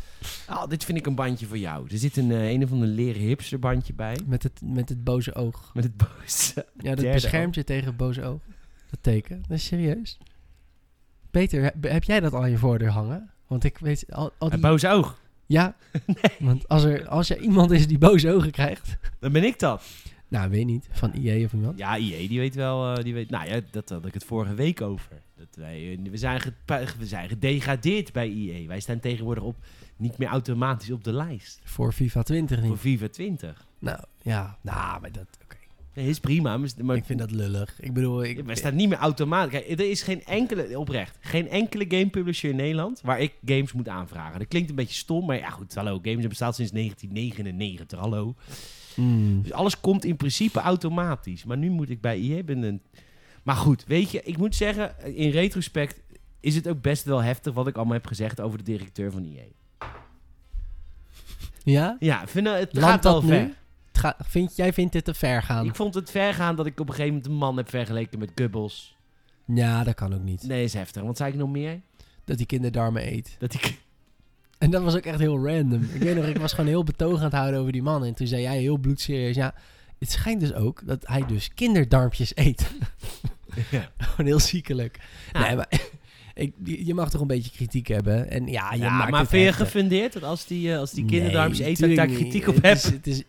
Speaker 1: Oh, dit vind ik een bandje voor jou. Er zit een, een of ander leren hipsterbandje bij.
Speaker 2: Met het, met het boze oog.
Speaker 1: Met het boze.
Speaker 2: Ja, dat beschermt je tegen het boze oog. Dat teken. Dat is serieus. Peter, heb, heb jij dat al aan je voordeur hangen? Want ik weet al, al die...
Speaker 1: Het boze oog.
Speaker 2: Ja, want als er, als er iemand is die boze ogen krijgt...
Speaker 1: Dan ben ik dat.
Speaker 2: Nou, weet niet. Van IE of iemand.
Speaker 1: Ja, IE, die weet wel. eh, die weet, nou ja, dat had ik het vorige week over. Dat wij, eh, we, zijn we zijn gedegradeerd bij IE. Wij staan tegenwoordig op, niet meer automatisch op de lijst.
Speaker 2: Voor FIFA 20 niet.
Speaker 1: Voor FIFA 20.
Speaker 2: Nou, ja. Nou, maar dat...
Speaker 1: Nee, is prima. Maar, maar
Speaker 2: Ik vind dat lullig. Ik bedoel, ik...
Speaker 1: wij staan niet meer automatisch. Kijk, er is geen enkele, oprecht, geen enkele game publisher in Nederland waar ik games moet aanvragen. Dat klinkt een beetje stom, maar ja goed, hallo. Games bestaat sinds 1999, hallo.
Speaker 2: Mm.
Speaker 1: Dus alles komt in principe automatisch. Maar nu moet ik bij IE een... Maar goed, weet je, ik moet zeggen, in retrospect is het ook best wel heftig wat ik allemaal heb gezegd over de directeur van IE.
Speaker 2: Ja?
Speaker 1: Ja, vind, het gaat
Speaker 2: dat nu? Gaat- vind, jij vindt dit te ver gaan?
Speaker 1: Ik vond het ver gaan dat ik op een gegeven moment een man heb vergeleken met Gubbels.
Speaker 2: Ja, dat kan ook niet.
Speaker 1: Nee, is heftig. Wat zei ik nog meer?
Speaker 2: Dat die kinderdarmen eet.
Speaker 1: Dat ik...
Speaker 2: En dat was ook echt heel random. Ik weet nog, ik was gewoon heel betoog aan het houden over die man. En toen zei jij heel bloedserieus, ja, het schijnt dus ook dat hij dus kinderdarmpjes eet.
Speaker 1: Ja.
Speaker 2: gewoon heel ziekelijk.
Speaker 1: Ja.
Speaker 2: Nee, maar ik, je mag toch een beetje kritiek hebben. En ja, je
Speaker 1: Ja,
Speaker 2: maakt
Speaker 1: maar
Speaker 2: het
Speaker 1: vind je
Speaker 2: heftig.
Speaker 1: gefundeerd dat als die, eh, als die
Speaker 2: Nee,
Speaker 1: kinderdarmpjes eten, daar kritiek op heb?
Speaker 2: Het is,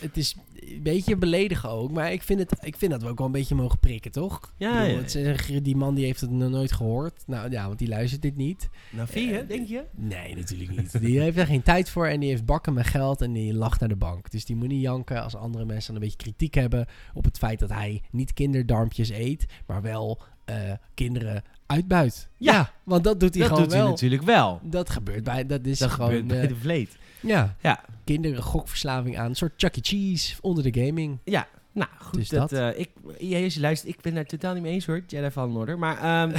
Speaker 2: het, is, het een beetje beledigen ook. Maar ik vind, het, ik vind dat we ook wel een beetje mogen prikken, toch?
Speaker 1: Ja,
Speaker 2: Ik bedoel,
Speaker 1: ja,
Speaker 2: het is- die man die heeft het nog nooit gehoord. Nou ja, want die luistert dit niet.
Speaker 1: Nou, je,
Speaker 2: Eh,
Speaker 1: denk je?
Speaker 2: Nee, natuurlijk niet. Die heeft er geen tijd voor en die heeft bakken met geld en die lacht naar de bank. Dus die moet niet janken als andere mensen dan een beetje kritiek hebben op het feit dat hij niet kinderdarmpjes eet, maar wel eh, kinderen uitbuit.
Speaker 1: Ja.
Speaker 2: want dat doet hij
Speaker 1: Dat
Speaker 2: gewoon
Speaker 1: doet hij
Speaker 2: wel.
Speaker 1: natuurlijk wel.
Speaker 2: Dat gebeurt bij, dat is
Speaker 1: Dat
Speaker 2: gewoon,
Speaker 1: gebeurt bij
Speaker 2: eh,
Speaker 1: de vleet.
Speaker 2: ja,
Speaker 1: Ja.
Speaker 2: kinderen gokverslaving aan, een soort Chuck E. Cheese onder de gaming.
Speaker 1: Ja, nou goed.
Speaker 2: Dus
Speaker 1: dat,
Speaker 2: dat.
Speaker 1: eh, ik, ja, als je luistert, ik ben daar totaal niet mee eens hoor, Jedi Fallen Order. Maar, ehm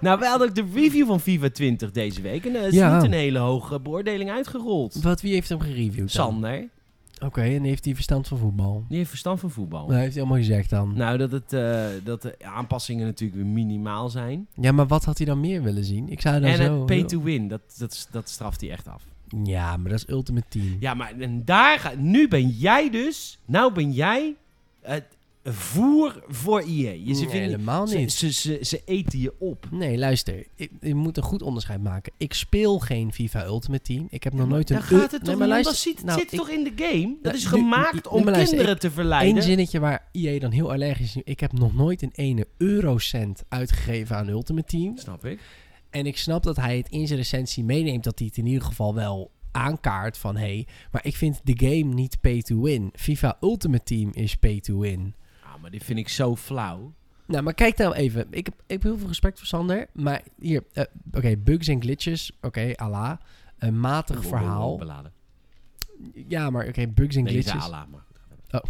Speaker 1: nou, we hadden ook de review van FIFA 20 deze week. En er is
Speaker 2: Ja.
Speaker 1: niet een hele hoge beoordeling uitgerold.
Speaker 2: Wat, wie heeft hem gereviewd dan?
Speaker 1: Sander,
Speaker 2: Oké, en heeft hij verstand van voetbal?
Speaker 1: die heeft verstand van voetbal.
Speaker 2: Dat heeft hij allemaal gezegd dan.
Speaker 1: Nou, dat, het, eh, dat de aanpassingen natuurlijk weer minimaal zijn.
Speaker 2: Ja, maar wat had hij dan meer willen zien? Ik zou dan
Speaker 1: en
Speaker 2: zo...
Speaker 1: het pay to win, dat, dat, dat straft hij echt af.
Speaker 2: Ja, maar dat is Ultimate Team.
Speaker 1: Ja, maar en daar ga, nu ben jij dus, nou ben jij het voer voor EA. Je,
Speaker 2: Nee, helemaal niet.
Speaker 1: ze, ze, ze eten je op.
Speaker 2: Nee, luister. Ik, je moet een goed onderscheid maken. Ik speel geen FIFA Ultimate Team. Ik heb nog nooit een...
Speaker 1: Daar gaat het
Speaker 2: nee,
Speaker 1: toch
Speaker 2: luister,
Speaker 1: Dat zit,
Speaker 2: nou,
Speaker 1: zit
Speaker 2: ik-
Speaker 1: toch in de game? Dat
Speaker 2: Ja,
Speaker 1: is gemaakt
Speaker 2: nu-
Speaker 1: om
Speaker 2: luister,
Speaker 1: kinderen te
Speaker 2: Eén
Speaker 1: verleiden.
Speaker 2: zinnetje waar EA dan heel allergisch is. Ik heb nog nooit een ene eurocent uitgegeven aan Ultimate Team.
Speaker 1: Snap ik.
Speaker 2: En ik snap dat hij het in zijn recensie meeneemt dat hij het in ieder geval wel aankaart van hé, hey, maar ik vind de game niet pay to win. FIFA Ultimate Team is pay to win.
Speaker 1: Maar dit vind ik zo flauw.
Speaker 2: Nou, maar kijk nou even. Ik heb, ik heb heel veel respect voor Sander. Maar hier, eh, oké, bugs en glitches. Oké, Allah. Een matig verhaal.
Speaker 1: Beladen.
Speaker 2: Ja, maar oké, bugs en glitches.
Speaker 1: zei Allah, maar goed.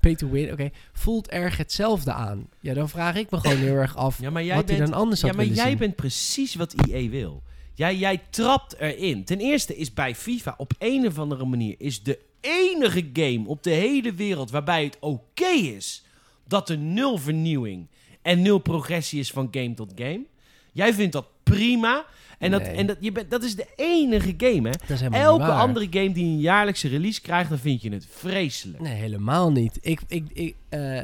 Speaker 2: Pay to win, oké. Voelt erg hetzelfde aan. Ja, dan vraag ik me gewoon heel erg af
Speaker 1: Ja, maar jij
Speaker 2: wat hij
Speaker 1: bent,
Speaker 2: dan anders
Speaker 1: ja,
Speaker 2: had
Speaker 1: maar
Speaker 2: willen
Speaker 1: jij
Speaker 2: zien.
Speaker 1: bent precies wat EA wil. Jij, jij trapt erin. Ten eerste is bij FIFA op een of andere manier is de enige game op de hele wereld waarbij het oké is dat er nul vernieuwing en nul progressie is van game tot game. Jij vindt dat prima. En, dat, en dat, je bent, dat is de enige game, hè? Elke andere game die een jaarlijkse release krijgt, dan vind je het vreselijk.
Speaker 2: Nee, helemaal niet. Ik, ik, ik, eh,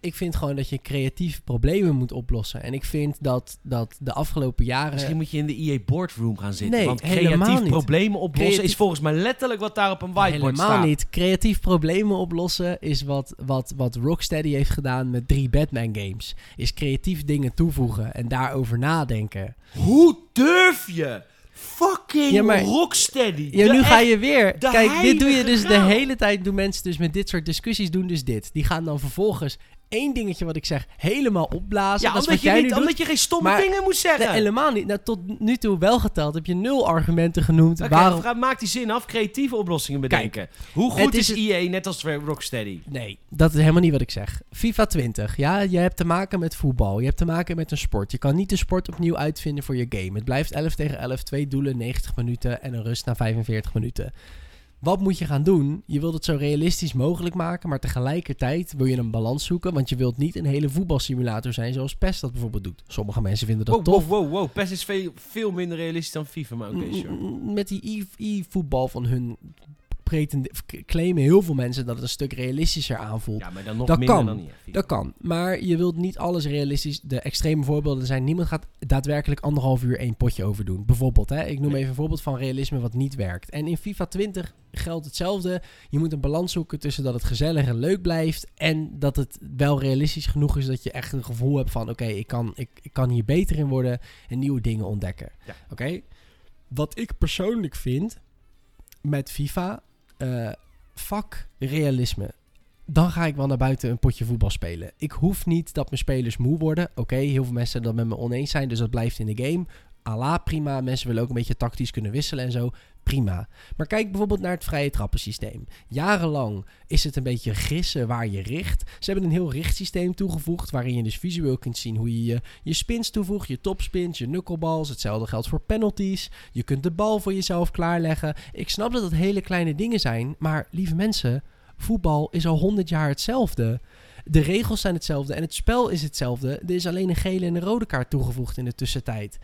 Speaker 2: ik vind gewoon dat je creatieve problemen moet oplossen. En ik vind dat, dat de afgelopen jaren...
Speaker 1: Misschien moet je in de EA boardroom gaan zitten.
Speaker 2: Nee,
Speaker 1: want
Speaker 2: helemaal
Speaker 1: creatief
Speaker 2: niet.
Speaker 1: problemen oplossen
Speaker 2: Creatief-
Speaker 1: is volgens mij letterlijk wat daar op een whiteboard
Speaker 2: Helemaal
Speaker 1: staat.
Speaker 2: niet. Creatief problemen oplossen is wat, wat, wat Rocksteady heeft gedaan met drie Batman games. Is creatief dingen toevoegen en daarover nadenken.
Speaker 1: Hoe durf je? Fucking
Speaker 2: Ja, maar-
Speaker 1: Rocksteady.
Speaker 2: Ja, nu ga je weer. Kijk, dit doe je dus de hele tijd. Doen mensen dus met dit soort discussies doen dus dit. Die gaan dan vervolgens één dingetje wat ik zeg helemaal opblazen.
Speaker 1: Ja,
Speaker 2: dat
Speaker 1: omdat je,
Speaker 2: jij
Speaker 1: niet,
Speaker 2: doet.
Speaker 1: omdat je geen stomme
Speaker 2: Maar-
Speaker 1: dingen moet zeggen.
Speaker 2: Nee, helemaal niet. Nou, tot nu toe wel geteld heb je nul argumenten genoemd.
Speaker 1: Oké,
Speaker 2: waarom...
Speaker 1: ga- maak die zin af. Creatieve oplossingen bedenken. Hoe goed is, EA net als Rocksteady?
Speaker 2: Nee, dat is helemaal niet wat ik zeg. FIFA 20, ja, je hebt te maken met voetbal. Je hebt te maken met een sport. Je kan niet de sport opnieuw uitvinden voor je game. Het blijft 11 tegen 11, twee doelen, 90 minuten en een rust na 45 minuten. Wat moet je gaan doen? Je wilt het zo realistisch mogelijk maken, maar tegelijkertijd wil je een balans zoeken, want je wilt niet een hele voetbalsimulator zijn zoals PES dat bijvoorbeeld doet. Sommige mensen vinden dat
Speaker 1: Wow,
Speaker 2: tof.
Speaker 1: wow, wow, wow. PES is veel, veel minder realistisch dan FIFA, maar oké, sure.
Speaker 2: Mm, Met die e-voetbal van hun claimen heel veel mensen dat het een stuk realistischer aanvoelt.
Speaker 1: Ja, maar dan nog
Speaker 2: Dat
Speaker 1: minder
Speaker 2: kan.
Speaker 1: dan niet. FIFA.
Speaker 2: Dat kan. Maar je wilt niet alles realistisch. De extreme voorbeelden zijn: niemand gaat daadwerkelijk anderhalf uur één potje overdoen. Bijvoorbeeld, hè? ik noem
Speaker 1: Nee.
Speaker 2: even een voorbeeld van realisme wat niet werkt. En in FIFA 20 geldt hetzelfde. Je moet een balans zoeken tussen dat het gezellig en leuk blijft. En dat het wel realistisch genoeg is dat je echt een gevoel hebt van: oké, ik, kan, ik, ik kan hier beter in worden en nieuwe dingen ontdekken.
Speaker 1: Ja.
Speaker 2: Oké? Wat ik persoonlijk vind met FIFA, eh fuck realisme dan ga ik wel naar buiten een potje voetbal spelen. Ik hoef niet dat mijn spelers moe worden. Oké, heel veel mensen dat met me oneens zijn, dus dat blijft in de game. Allah, prima. Mensen willen ook een beetje tactisch kunnen wisselen en zo. Prima. Maar kijk bijvoorbeeld naar het vrije trappensysteem. Jarenlang is het een beetje gissen waar je richt. Ze hebben een heel richtsysteem toegevoegd, waarin je dus visueel kunt zien hoe je je, spins toevoegt, je topspins, je knuckleballs. Hetzelfde geldt voor penalties. Je kunt de bal voor jezelf klaarleggen. Ik snap dat het hele kleine dingen zijn, maar lieve mensen, voetbal is al 100 jaar hetzelfde. De regels zijn hetzelfde en het spel is hetzelfde. Er is alleen een gele en een rode kaart toegevoegd in de tussentijd.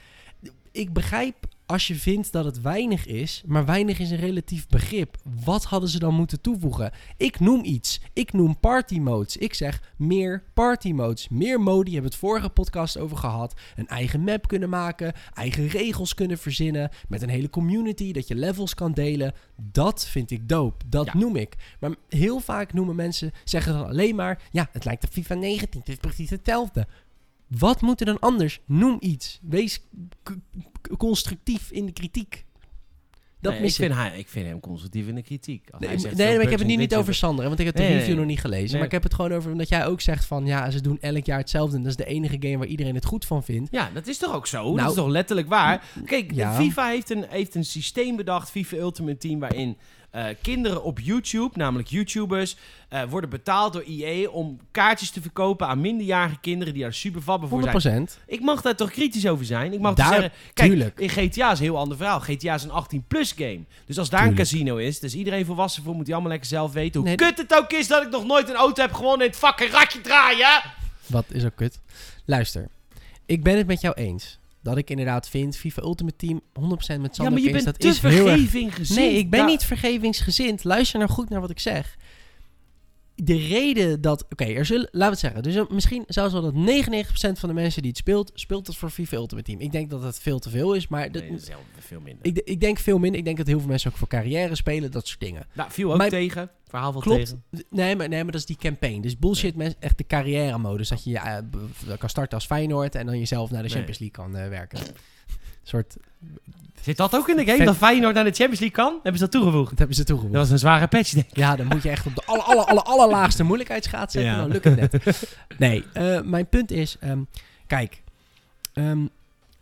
Speaker 2: Ik begrijp als je vindt dat het weinig is, maar weinig is een relatief begrip. Wat hadden ze dan moeten toevoegen? Ik noem iets. Ik noem party modes. Ik zeg meer party modes. Meer modi, hebben we het vorige podcast over gehad. Een eigen map kunnen maken, eigen regels kunnen verzinnen, met een hele community, dat je levels kan delen. Dat vind ik dope. Dat
Speaker 1: Ja.
Speaker 2: noem ik. Maar heel vaak noemen mensen, zeggen dan alleen maar, ja, het lijkt op FIFA 19, het is precies hetzelfde. Wat moet er dan anders? Noem iets. Wees constructief in de kritiek. Dat
Speaker 1: Nee,
Speaker 2: mis
Speaker 1: ik,
Speaker 2: ik.
Speaker 1: vind hij, ik vind hem constructief in de kritiek. Als
Speaker 2: Nee,
Speaker 1: hij
Speaker 2: maar-
Speaker 1: zegt
Speaker 2: nee, maar ik heb het nu niet over Sander, want ik heb de
Speaker 1: Nee,
Speaker 2: review nog niet gelezen. Maar ik heb het gewoon over omdat jij ook zegt van ja, ze doen elk jaar hetzelfde en dat is de enige game waar iedereen het goed van vindt.
Speaker 1: Ja, dat is toch ook zo? dat
Speaker 2: Nou,
Speaker 1: is toch letterlijk waar? Kijk,
Speaker 2: ja.
Speaker 1: FIFA heeft een, heeft een systeem bedacht, FIFA Ultimate Team, waarin eh, kinderen op YouTube, namelijk YouTubers, eh, worden betaald door EA om kaartjes te verkopen aan minderjarige kinderen die daar super vatbaar voor
Speaker 2: 100%.
Speaker 1: zijn. Ik mag daar toch kritisch over zijn? Ik mag
Speaker 2: Daar-
Speaker 1: zeggen, kijk,
Speaker 2: tuurlijk.
Speaker 1: in GTA is een heel ander verhaal. GTA is een 18-plus game. Dus als daar een casino is, dus iedereen volwassen voor, moet hij allemaal lekker zelf weten. Hoe
Speaker 2: Nee,
Speaker 1: kut het ook is dat ik nog nooit een auto heb gewonnen in het fucking ratje draaien.
Speaker 2: Wat is ook kut. Luister, ik ben het met jou eens. Dat ik inderdaad vind, FIFA Ultimate Team 100% met
Speaker 1: Ja,
Speaker 2: Sander
Speaker 1: maar je
Speaker 2: eens, dat
Speaker 1: te
Speaker 2: is heel erg. Nee, ik ben niet vergevingsgezind. Luister nou goed naar wat ik zeg. De reden dat... Oké, er zullen... Laten we het zeggen. Dus misschien zelfs wel dat 99% van de mensen die het speelt... speelt het voor FIFA Ultimate Team. Ik denk dat het veel te veel is, maar... dat-
Speaker 1: Nee, dat is heel, veel minder.
Speaker 2: ik, ik denk veel minder. Ik denk dat heel veel mensen ook voor carrière spelen. Dat soort dingen.
Speaker 1: nou, viel ook tegen. Verhaal wel
Speaker 2: Klopt.
Speaker 1: tegen.
Speaker 2: Nee maar, nee, maar dat is die campaign. Dus bullshit, mensen, echt de carrière modus. Dat je b- kan starten als Feyenoord... en dan jezelf naar de. Champions League kan eh, werken. Soort...
Speaker 1: Zit dat ook in de game?
Speaker 2: Vet-
Speaker 1: Dat Feyenoord naar de Champions League kan? Hebben ze dat toegevoegd?
Speaker 2: Dat hebben ze toegevoegd.
Speaker 1: Dat was een zware patch, denk ik.
Speaker 2: Ja, dan moet je echt op de aller, aller, aller, allerlaagste moeilijkheidsgraad zetten.
Speaker 1: Ja.
Speaker 2: Dan lukt het net. Nee, eh, mijn punt is... ehm, kijk, ehm,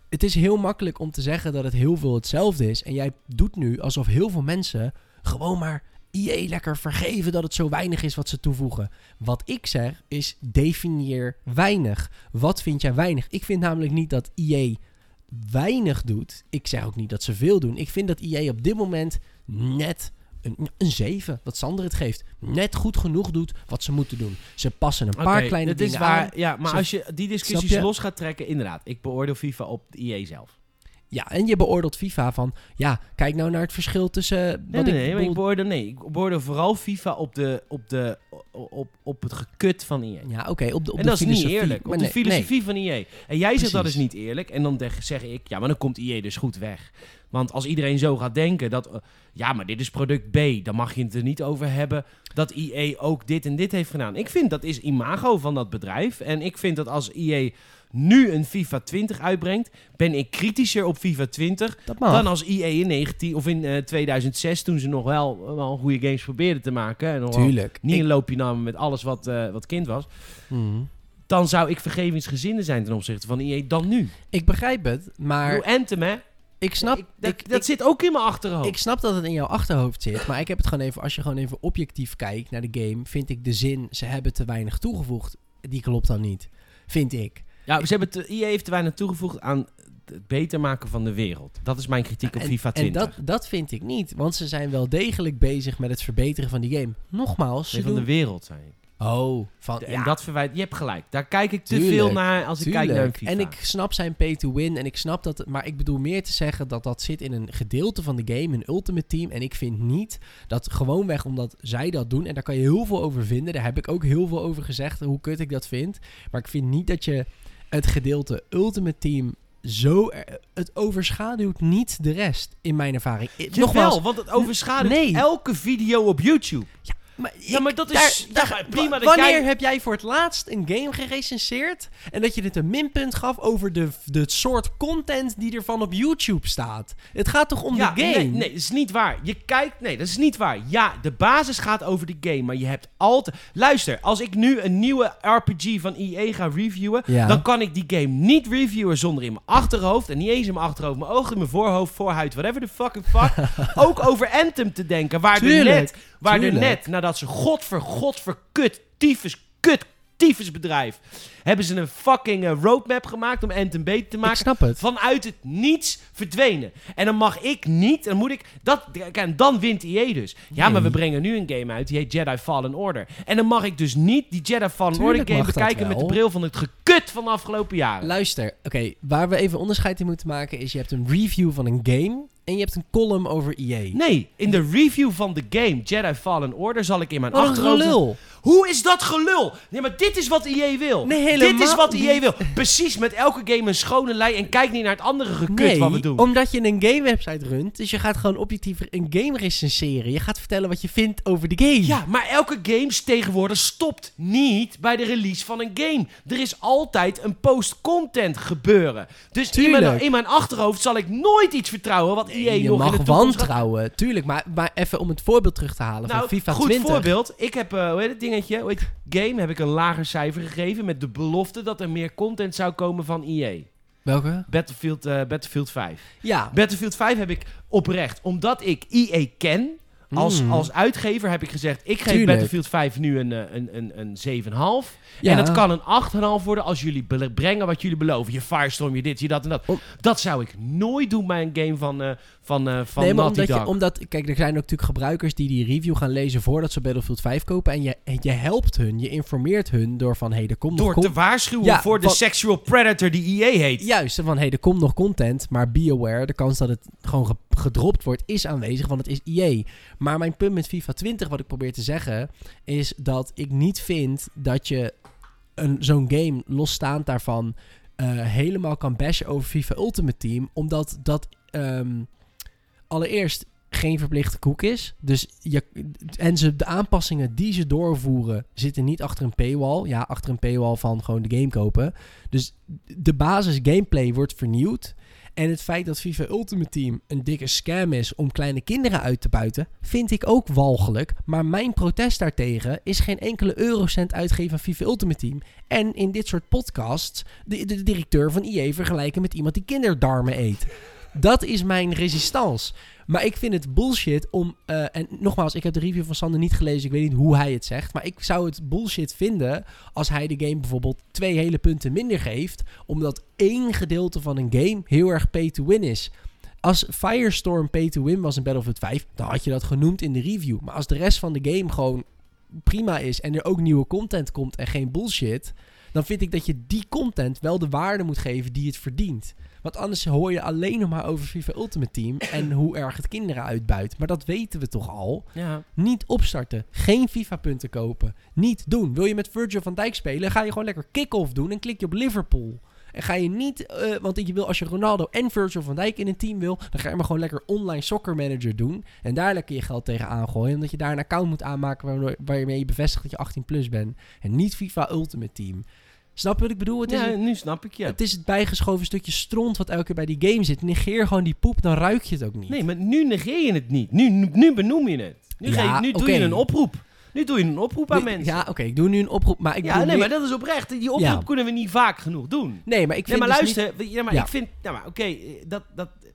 Speaker 2: het is heel makkelijk om te zeggen dat het heel veel hetzelfde is. En jij doet nu alsof heel veel mensen gewoon maar IE lekker vergeven dat het zo weinig is wat ze toevoegen. Wat ik zeg is definieer weinig. Wat vind jij weinig? Ik vind namelijk niet dat IE weinig doet. Ik zeg ook niet dat ze veel doen. Ik vind dat IE op dit moment net een, een 7, wat Sander het geeft. Net goed genoeg doet wat ze moeten doen. Ze passen een paar kleine
Speaker 1: dat
Speaker 2: dingen
Speaker 1: is waar,
Speaker 2: aan.
Speaker 1: Ja, maar als je die discussies
Speaker 2: je?
Speaker 1: los gaat trekken, inderdaad. Ik beoordeel FIFA op IE zelf.
Speaker 2: Ja, en je beoordeelt FIFA van... Ja, kijk nou naar het verschil tussen...
Speaker 1: Nee,
Speaker 2: wat
Speaker 1: nee,
Speaker 2: ik
Speaker 1: nee, ik
Speaker 2: bedoel-
Speaker 1: beoordeel, nee, ik beoordeel vooral FIFA op, de, op, de, op, op het gekut van IE.
Speaker 2: Ja, oké, op de op
Speaker 1: en
Speaker 2: de
Speaker 1: dat is niet eerlijk. Op de filosofie van IE. En jij zegt dat is niet eerlijk. En dan zeg ik, ja, maar dan komt IE dus goed weg. Want als iedereen zo gaat denken dat, eh, ja, maar dit is product B, dan mag je het er niet over hebben dat IE ook dit en dit heeft gedaan. Ik vind dat is imago van dat bedrijf. En ik vind dat als IE nu een FIFA 20 uitbrengt, ben ik kritischer op FIFA 20
Speaker 2: Dat mag.
Speaker 1: dan als EA in 19 of in eh, 2006 toen ze nog wel, wel goede games probeerden te maken en nog
Speaker 2: Tuurlijk.
Speaker 1: niet een loopje namen met alles wat, eh, wat kind was,
Speaker 2: Mhm.
Speaker 1: dan zou ik vergevingsgezinder zijn ten opzichte van EA dan nu.
Speaker 2: Ik begrijp het, maar
Speaker 1: Maar Anthem, hè?
Speaker 2: ik snap...
Speaker 1: Ik- dat
Speaker 2: ik-
Speaker 1: dat
Speaker 2: ik-
Speaker 1: zit ook in mijn achterhoofd.
Speaker 2: Ik snap dat het in jouw achterhoofd zit, maar ik heb het gewoon even, als je gewoon even objectief kijkt naar de game, vind ik de zin, ze hebben te weinig toegevoegd, die klopt dan niet. Vind ik.
Speaker 1: Ja, ze hebben te, EA heeft te weinig toegevoegd aan het beter maken van de wereld. Dat is mijn kritiek op
Speaker 2: en,
Speaker 1: FIFA
Speaker 2: en
Speaker 1: 20.
Speaker 2: dat, dat vind ik niet, want ze zijn wel degelijk bezig met het verbeteren van die game. Nogmaals, ze
Speaker 1: Nee, van de wereld zijn.
Speaker 2: Oh, van...
Speaker 1: De-
Speaker 2: ja,
Speaker 1: En dat verwijt, je hebt gelijk. Daar kijk ik te
Speaker 2: Tuurlijk,
Speaker 1: veel naar als ik kijk naar. FIFA.
Speaker 2: En ik snap zijn pay to win en ik snap dat, maar ik bedoel meer te zeggen dat dat zit in een gedeelte van de game, een ultimate team. En ik vind niet dat gewoonweg omdat zij dat doen, en daar kan je heel veel over vinden, daar heb ik ook heel veel over gezegd, hoe kut ik dat vind. Maar ik vind niet dat je het gedeelte ultimate team zo, er- het overschaduwt niet de rest, in mijn ervaring. I-
Speaker 1: Nogmaals, want het overschaduwt
Speaker 2: nee.
Speaker 1: elke video op YouTube.
Speaker 2: Maar
Speaker 1: Ja, maar dat is-
Speaker 2: daar-
Speaker 1: prima dat
Speaker 2: Wanneer
Speaker 1: jij-
Speaker 2: heb jij voor het laatst een game gerecenseerd en dat je het een minpunt gaf over de, de soort content die ervan op YouTube staat? Het gaat toch om
Speaker 1: ja,
Speaker 2: de game?
Speaker 1: Nee, nee, dat is niet waar. Je kijkt... Nee, dat is niet waar. Ja, de basis gaat over de game, maar je hebt altijd... Luister, als ik nu een nieuwe RPG van EA ga reviewen,
Speaker 2: Ja.
Speaker 1: dan kan ik die game niet reviewen zonder in mijn achterhoofd, en niet eens in mijn achterhoofd, mijn ogen in mijn voorhoofd, voorhuid, whatever the fucking fuck, ook over Anthem te denken, waar er
Speaker 2: Tuurlijk,
Speaker 1: net, waar er
Speaker 2: tuurlijk.
Speaker 1: net, nadat ze godver, godver, kut, tyfus, kut, tyfusbedrijf, hebben ze een fucking eh, roadmap gemaakt om Anthem beter te
Speaker 2: ik
Speaker 1: maken
Speaker 2: snap het.
Speaker 1: vanuit het niets verdwenen. En dan mag ik niet, dan moet ik, dat, kijk, en dan wint EA dus. Ja, maar we brengen nu een game uit, die heet Jedi Fallen Order. En dan mag ik dus niet die Jedi Fallen
Speaker 2: Tuurlijk
Speaker 1: Order game bekijken met de bril van het gekut van de afgelopen jaren.
Speaker 2: Luister, oké, waar we even onderscheid in moeten maken is je hebt een review van een game en je hebt een column over EA.
Speaker 1: Nee, in de review van de game Jedi Fallen Order zal ik in mijn
Speaker 2: Wat een
Speaker 1: achterhoofd... Hoe is dat gelul? Nee, maar dit is wat EA wil.
Speaker 2: Nee, helemaal
Speaker 1: dit is wat EA
Speaker 2: niet.
Speaker 1: wil. Precies, met elke game een schone lei en kijk niet naar het andere gekut
Speaker 2: Nee,
Speaker 1: wat we doen.
Speaker 2: omdat je een game website runt, dus je gaat gewoon objectief een game recenseren. Je gaat vertellen wat je vindt over de game.
Speaker 1: Ja, maar elke game tegenwoordig stopt niet bij de release van een game. Er is altijd een post-content gebeuren. Dus in mijn,
Speaker 2: Tuurlijk.
Speaker 1: in mijn achterhoofd zal ik nooit iets vertrouwen wat
Speaker 2: je
Speaker 1: nog in de toekomst gaat-
Speaker 2: wantrouwen, tuurlijk. Maar, maar even om het voorbeeld terug te halen
Speaker 1: Nou,
Speaker 2: van FIFA
Speaker 1: goed
Speaker 2: 20.
Speaker 1: voorbeeld. Ik heb, eh hoe heet het dingetje? Game? Heb ik een lager cijfer gegeven met de belofte dat er meer content zou komen van EA.
Speaker 2: Welke?
Speaker 1: Battlefield, eh, Battlefield 5.
Speaker 2: Ja.
Speaker 1: Battlefield 5 heb ik oprecht, omdat ik EA ken. Als,
Speaker 2: Mm.
Speaker 1: als uitgever heb ik gezegd, ik geef
Speaker 2: Tuurlijk.
Speaker 1: Battlefield 5 nu een, eh, een, een, een 7,5.
Speaker 2: Ja.
Speaker 1: En het kan een 8,5 worden als jullie brengen wat jullie beloven. Je Firestorm, je dit, je dat en dat.
Speaker 2: Om-
Speaker 1: Dat zou ik nooit doen bij een game van, eh van, eh van
Speaker 2: nee, maar omdat, je, omdat, kijk, er zijn ook natuurlijk gebruikers die die review gaan lezen voordat ze Battlefield 5 kopen. En je, en je helpt hun, je informeert hun door van, hé, hey, er komt nog
Speaker 1: Door te waarschuwen
Speaker 2: Ja,
Speaker 1: voor de sexual predator die EA heet.
Speaker 2: Juist, van, hé, hey, er komt nog content, maar be aware, de kans dat het gewoon ge- gedropt wordt is aanwezig, want het is EA. Maar mijn punt met FIFA 20, wat ik probeer te zeggen, is dat ik niet vind dat je een, zo'n game, losstaand daarvan, eh, helemaal kan bashen over FIFA Ultimate Team, omdat dat ehm, allereerst geen verplichte is. Dus je, en ze, de aanpassingen die ze doorvoeren zitten niet achter een paywall. Ja, achter een paywall van gewoon de game kopen. Dus de basis gameplay wordt vernieuwd. En het feit dat FIFA Ultimate Team een dikke scam is om kleine kinderen uit te buiten, vind ik ook walgelijk. Maar mijn protest daartegen is geen enkele eurocent uitgeven aan FIFA Ultimate Team. En in dit soort podcasts de, de directeur van EA vergelijken met iemand die kinderdarmen eet. Dat is mijn resistance. Maar ik vind het bullshit om. eh, en nogmaals, ik heb de review van Sander niet gelezen. Ik weet niet hoe hij het zegt. Maar ik zou het bullshit vinden. als hij de game bijvoorbeeld twee hele punten minder geeft. omdat één gedeelte van een game heel erg pay to win is. Als Firestorm pay to win was in Battlefield 5, dan had je dat genoemd in de review. Maar als de rest van de game gewoon prima is en er ook nieuwe content komt en geen bullshit, dan vind ik dat je die content wel de waarde moet geven die het verdient. Want anders hoor je alleen nog maar over FIFA Ultimate Team en hoe erg het kinderen uitbuit. Maar dat weten we toch al.
Speaker 1: Ja.
Speaker 2: Niet opstarten. Geen FIFA-punten kopen. Niet doen. Wil je met Virgil van Dijk spelen, ga je gewoon lekker kick-off doen en klik je op Liverpool. En ga je niet, eh, want je wil als je Ronaldo en Virgil van Dijk in een team wil, dan ga je maar gewoon lekker online soccer manager doen. En daar lekker je geld tegen aangooien. Omdat je daar een account moet aanmaken waarmee je bevestigt dat je 18 plus bent. En niet FIFA Ultimate Team. Snap je wat ik bedoel? Het is,
Speaker 1: ja,
Speaker 2: een-
Speaker 1: nu snap ik je.
Speaker 2: het is het bijgeschoven stukje stront wat elke keer bij die game zit. Negeer gewoon die poep, dan ruik je het ook niet.
Speaker 1: Nee, maar nu negeer je het niet. Nu, nu, benoem je het. Nu,
Speaker 2: Ja,
Speaker 1: nu doe je een oproep. Nu doe je een oproep aan
Speaker 2: Nee,
Speaker 1: mensen.
Speaker 2: Ja, oké, ik doe nu een oproep, maar ik
Speaker 1: Ja, nee,
Speaker 2: meer-
Speaker 1: maar dat is oprecht. Die oproep
Speaker 2: Ja.
Speaker 1: kunnen we niet vaak genoeg doen.
Speaker 2: Nee, maar ik
Speaker 1: Nee,
Speaker 2: vind
Speaker 1: maar
Speaker 2: dus
Speaker 1: luister. Ja, maar
Speaker 2: Ja.
Speaker 1: ik vind... Ja, maar oké, eh, dat, dat,
Speaker 2: niet-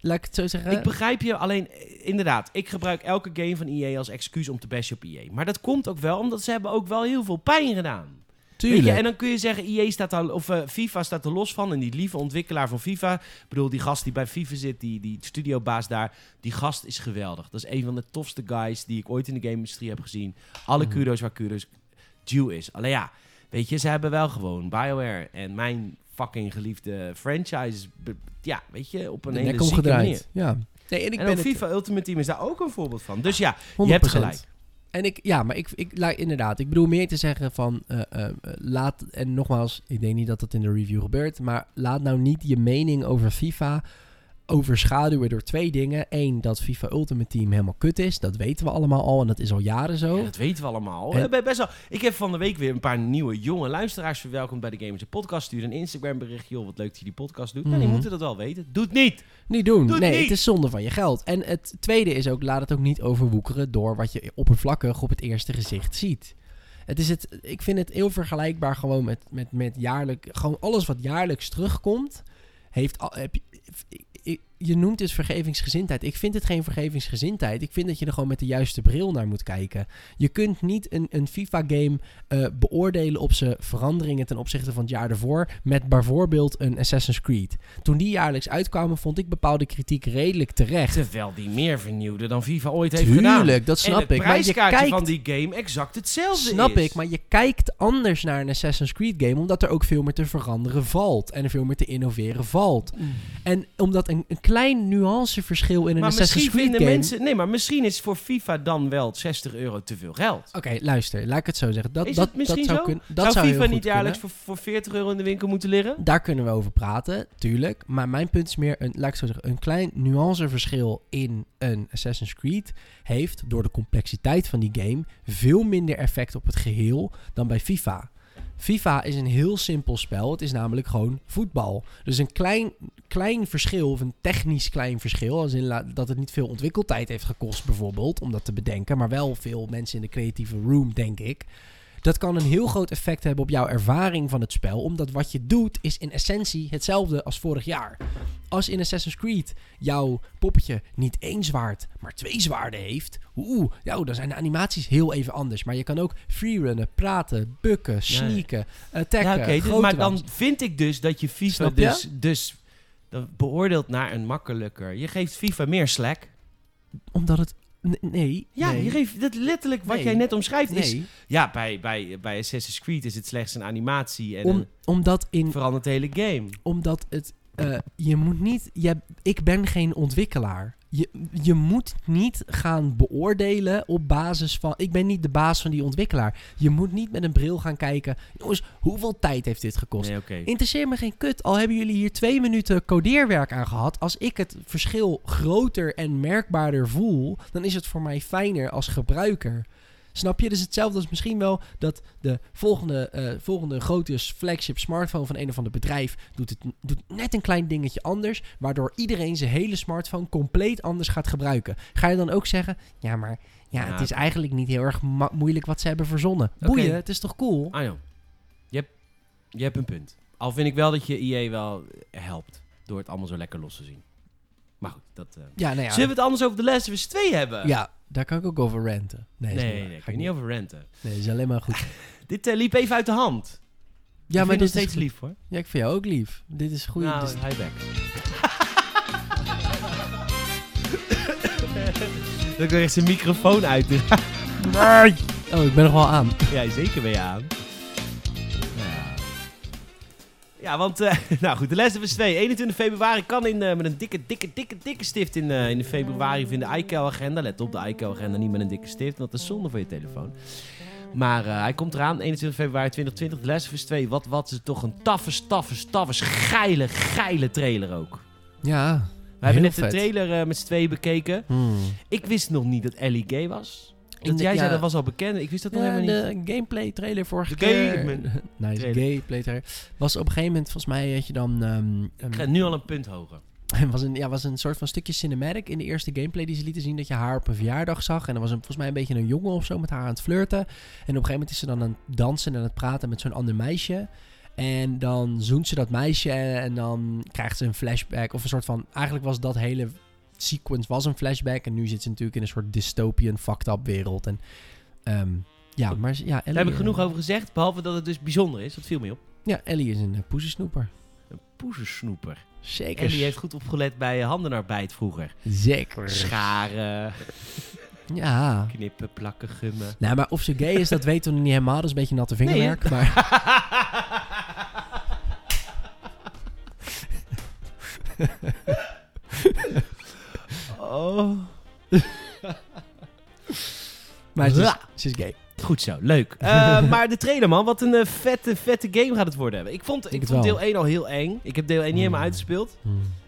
Speaker 2: laat ik het zo zeggen.
Speaker 1: ik begrijp je. Alleen, inderdaad, ik gebruik elke game van EA als excuus om te bashen op EA. Maar dat komt ook wel omdat ze hebben ook wel heel veel pijn gedaan.
Speaker 2: Tuurlijk.
Speaker 1: Je, en dan kun je zeggen, EA staat daar, of eh, FIFA staat er los van. En die lieve ontwikkelaar van FIFA, ik bedoel, die gast die bij FIFA zit, die, die studiobaas daar, die gast is geweldig. Dat is een van de tofste guys die ik ooit in de game-industrie heb gezien. Alle
Speaker 2: Mhm.
Speaker 1: kudos waar kudos due is. Alleen ja, weet je, ze hebben wel gewoon BioWare en mijn fucking geliefde franchise, ja, weet je, op een
Speaker 2: de
Speaker 1: hele zieke manier.
Speaker 2: Ja. Nee, en ik
Speaker 1: en
Speaker 2: ben het
Speaker 1: FIFA Ultimate Team is daar ook een voorbeeld van. Dus ja,
Speaker 2: 100%.
Speaker 1: je hebt gelijk.
Speaker 2: En ik, ja, maar ik, ik la- inderdaad, ik bedoel meer te zeggen van, eh, eh, eh, laat, en nogmaals, ik denk niet dat dat in de review gebeurt, maar laat nou niet je mening over FIFA overschaduwen door twee dingen. Eén, dat FIFA Ultimate Team helemaal kut is, dat weten we allemaal al en dat is al jaren zo.
Speaker 1: Ja, dat weten we allemaal.
Speaker 2: En-
Speaker 1: hebben best wel, ik heb van de week weer een paar nieuwe jonge luisteraars verwelkomd bij de Gamers Podcast. Stuur een Instagram berichtje, joh, wat leuk dat je die podcast doet. Nou, die
Speaker 2: Mhm.
Speaker 1: moeten dat wel weten. Doe het niet!
Speaker 2: Niet doen.
Speaker 1: Doe
Speaker 2: nee,
Speaker 1: niet.
Speaker 2: het is zonde van je geld. En het tweede is ook, laat het ook niet overwoekeren door wat je oppervlakkig op het eerste gezicht ziet. Het is het, ik vind het heel vergelijkbaar gewoon met, met, met jaarlijk, gewoon alles wat jaarlijks terugkomt, heeft al, heb je, noemt het vergevingsgezindheid. Ik vind het geen vergevingsgezindheid. Ik vind dat je er gewoon met de juiste bril naar moet kijken. Je kunt niet een, een FIFA-game eh, beoordelen op zijn veranderingen ten opzichte van het jaar ervoor. Met bijvoorbeeld een Assassin's Creed. Toen die jaarlijks uitkwamen, vond ik bepaalde kritiek redelijk terecht.
Speaker 1: Terwijl die meer vernieuwde dan FIFA ooit heeft gedaan.
Speaker 2: Tuurlijk, dat snap ik. Maar je kijkt,
Speaker 1: van die game exact hetzelfde
Speaker 2: snap
Speaker 1: is.
Speaker 2: ik, maar je kijkt anders naar een Assassin's Creed game, omdat er ook veel meer te veranderen valt. En er veel meer te innoveren valt. En omdat een, een klein nuanceverschil in een
Speaker 1: Maar
Speaker 2: Assassin's Creed game...
Speaker 1: mensen... Nee, maar misschien is voor FIFA dan wel 60 euro te veel geld.
Speaker 2: Oké, luister, laat ik het zo zeggen. Dat,
Speaker 1: Is
Speaker 2: dat,
Speaker 1: het misschien
Speaker 2: dat zou
Speaker 1: zo?
Speaker 2: Dat
Speaker 1: Zou,
Speaker 2: zou
Speaker 1: FIFA niet jaarlijks voor 40 euro in de winkel moeten liggen?
Speaker 2: Daar kunnen we over praten, tuurlijk. Maar mijn punt is meer, een, laat ik zo zeggen, een klein nuanceverschil in een Assassin's Creed heeft door de complexiteit van die game veel minder effect op het geheel dan bij FIFA. FIFA is een heel simpel spel. Het is namelijk gewoon voetbal. Dus een klein, klein verschil, of een technisch klein verschil, als in dat het niet veel ontwikkeltijd heeft gekost bijvoorbeeld, om dat te bedenken, maar wel veel mensen in de creatieve room, denk ik. Dat kan een heel groot effect hebben op jouw ervaring van het spel, omdat wat je doet is in essentie hetzelfde als vorig jaar. Als in Assassin's Creed jouw poppetje niet één zwaard, maar twee zwaarden heeft, oeh, ja, dan zijn de animaties heel even anders. Maar je kan ook freerunnen, praten, bukken, sneaken, attacken,
Speaker 1: Ja, dus- maar dan vind ik dus dat je FIFA
Speaker 2: Snap je?
Speaker 1: dus, dus beoordeelt naar een makkelijker. Je geeft FIFA meer slack.
Speaker 2: Omdat het... Nee.
Speaker 1: Ja,
Speaker 2: nee,
Speaker 1: je geeft dat letterlijk wat
Speaker 2: Nee.
Speaker 1: jij net omschrijft is.
Speaker 2: nee.
Speaker 1: Ja, bij, bij, bij Assassin's Creed is het slechts een animatie en
Speaker 2: Om,
Speaker 1: een
Speaker 2: omdat in
Speaker 1: verandert de hele game.
Speaker 2: Omdat het. eh, je moet niet. Je, ik ben geen ontwikkelaar. Je, je moet niet gaan beoordelen op basis van. Ik ben niet de baas van die ontwikkelaar. Je moet niet met een bril gaan kijken. Jongens, hoeveel tijd heeft dit gekost?
Speaker 1: Nee.
Speaker 2: Interesseer me geen kut. Al hebben jullie hier twee minuten codeerwerk aan gehad. Als ik het verschil groter en merkbaarder voel, dan is het voor mij fijner als gebruiker. Snap je? Dus hetzelfde als misschien wel dat de volgende, eh, volgende grote flagship smartphone van een of ander bedrijf doet, het, doet net een klein dingetje anders, waardoor iedereen zijn hele smartphone compleet anders gaat gebruiken. Ga je dan ook zeggen, ja maar ja,
Speaker 1: Ja,
Speaker 2: het is eigenlijk niet heel erg moeilijk wat ze hebben verzonnen. Boeien, het is toch cool?
Speaker 1: Ah joh. Je hebt, je hebt een punt. Al vind ik wel dat je EA wel helpt. Door het allemaal zo lekker los te zien. Maar goed, dat... eh.
Speaker 2: Ja, nou ja.
Speaker 1: Zullen we het anders over The Last of Us 2 hebben?
Speaker 2: Ja, daar kan ik ook over ranten. Nee,
Speaker 1: nee, nee,
Speaker 2: ga ik
Speaker 1: niet over ranten.
Speaker 2: Nee, is alleen maar goed.
Speaker 1: dit eh, liep even uit de hand.
Speaker 2: Ja, ik maar
Speaker 1: dit is steeds lief hoor.
Speaker 2: Ja, ik vind jou ook lief. Dit is goed.
Speaker 1: Nou, dit is... Dat ik er echt zijn microfoon uit. nee.
Speaker 2: Oh, ik ben nog wel aan.
Speaker 1: Ja, zeker ben je aan. Ja want, eh, nou goed, de Last of Us 2, 21 februari kan in, eh, met een dikke, dikke, dikke, dikke stift in, eh, in de februari in de iCal-agenda. Let op, de iCal-agenda niet met een dikke stift, want dat is zonde voor je telefoon. Maar hij komt eraan, 21 februari 2020, The Last of Us 2. Wat, wat is toch een taffe, taffe, taffe, geile, geile trailer ook.
Speaker 2: Ja.
Speaker 1: We hebben net de trailer met z'n tweeën bekeken.
Speaker 2: Hmm.
Speaker 1: Ik wist nog niet dat Ellie gay was. Dat jij
Speaker 2: ja.
Speaker 1: zei dat was al bekend. Ik wist dat nog
Speaker 2: Ja,
Speaker 1: helemaal niet.
Speaker 2: de gameplay trailer vorige
Speaker 1: De
Speaker 2: keer.
Speaker 1: man.
Speaker 2: nice,
Speaker 1: trailer.
Speaker 2: gameplay trailer. Was op een gegeven moment, volgens mij had je dan... ehm,
Speaker 1: Ik ga nu al een punt hoger.
Speaker 2: Was een, ja, was een soort van stukje cinematic in de eerste gameplay die ze lieten zien. Dat je haar op een verjaardag zag. En er was een, volgens mij een beetje een jongen of zo met haar aan het flirten. En op een gegeven moment is ze dan aan het dansen en aan het praten met zo'n ander meisje. En dan zoent ze dat meisje en, en dan krijgt ze een flashback. Of een soort van... Eigenlijk was dat hele sequence was een flashback. En nu zit ze natuurlijk in een soort dystopian, fucked up wereld. En ehm, ja, maar ja, Ellie,
Speaker 1: Daar heb ik
Speaker 2: eh,
Speaker 1: genoeg over gezegd. Behalve dat het dus bijzonder is. Dat viel me op.
Speaker 2: Ja, Ellie is een uh, poezensnoeper.
Speaker 1: Een poezensnoeper.
Speaker 2: Zeker.
Speaker 1: Ellie heeft goed opgelet bij eh, handenarbeid vroeger.
Speaker 2: Zeker.
Speaker 1: Scharen,
Speaker 2: Ja.
Speaker 1: knippen, plakken, gummen.
Speaker 2: Nou, maar of ze gay is, dat weten we niet helemaal. Dat is een beetje natte vingerwerk. maar
Speaker 1: oh.
Speaker 2: maar ze, is, ze is gay.
Speaker 1: Goed zo, leuk. Eh, maar de trailer, man. Wat een eh, vette, vette game gaat het worden. Ik vond, ik vond deel 1 al heel eng. Ik heb deel 1 niet helemaal
Speaker 2: Hmm.
Speaker 1: uitgespeeld.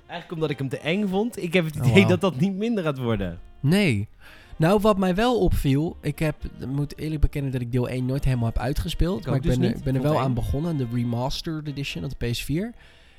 Speaker 1: Eigenlijk omdat ik hem te eng vond. Ik heb het
Speaker 2: Oh,
Speaker 1: idee dat dat niet minder gaat worden.
Speaker 2: Nee. Nou, wat mij wel opviel... Ik heb, moet eerlijk bekennen dat ik deel 1 nooit helemaal heb uitgespeeld.
Speaker 1: Ik
Speaker 2: maar ik
Speaker 1: dus
Speaker 2: ben, er- ben er wel aan begonnen. De remastered edition op de PS4.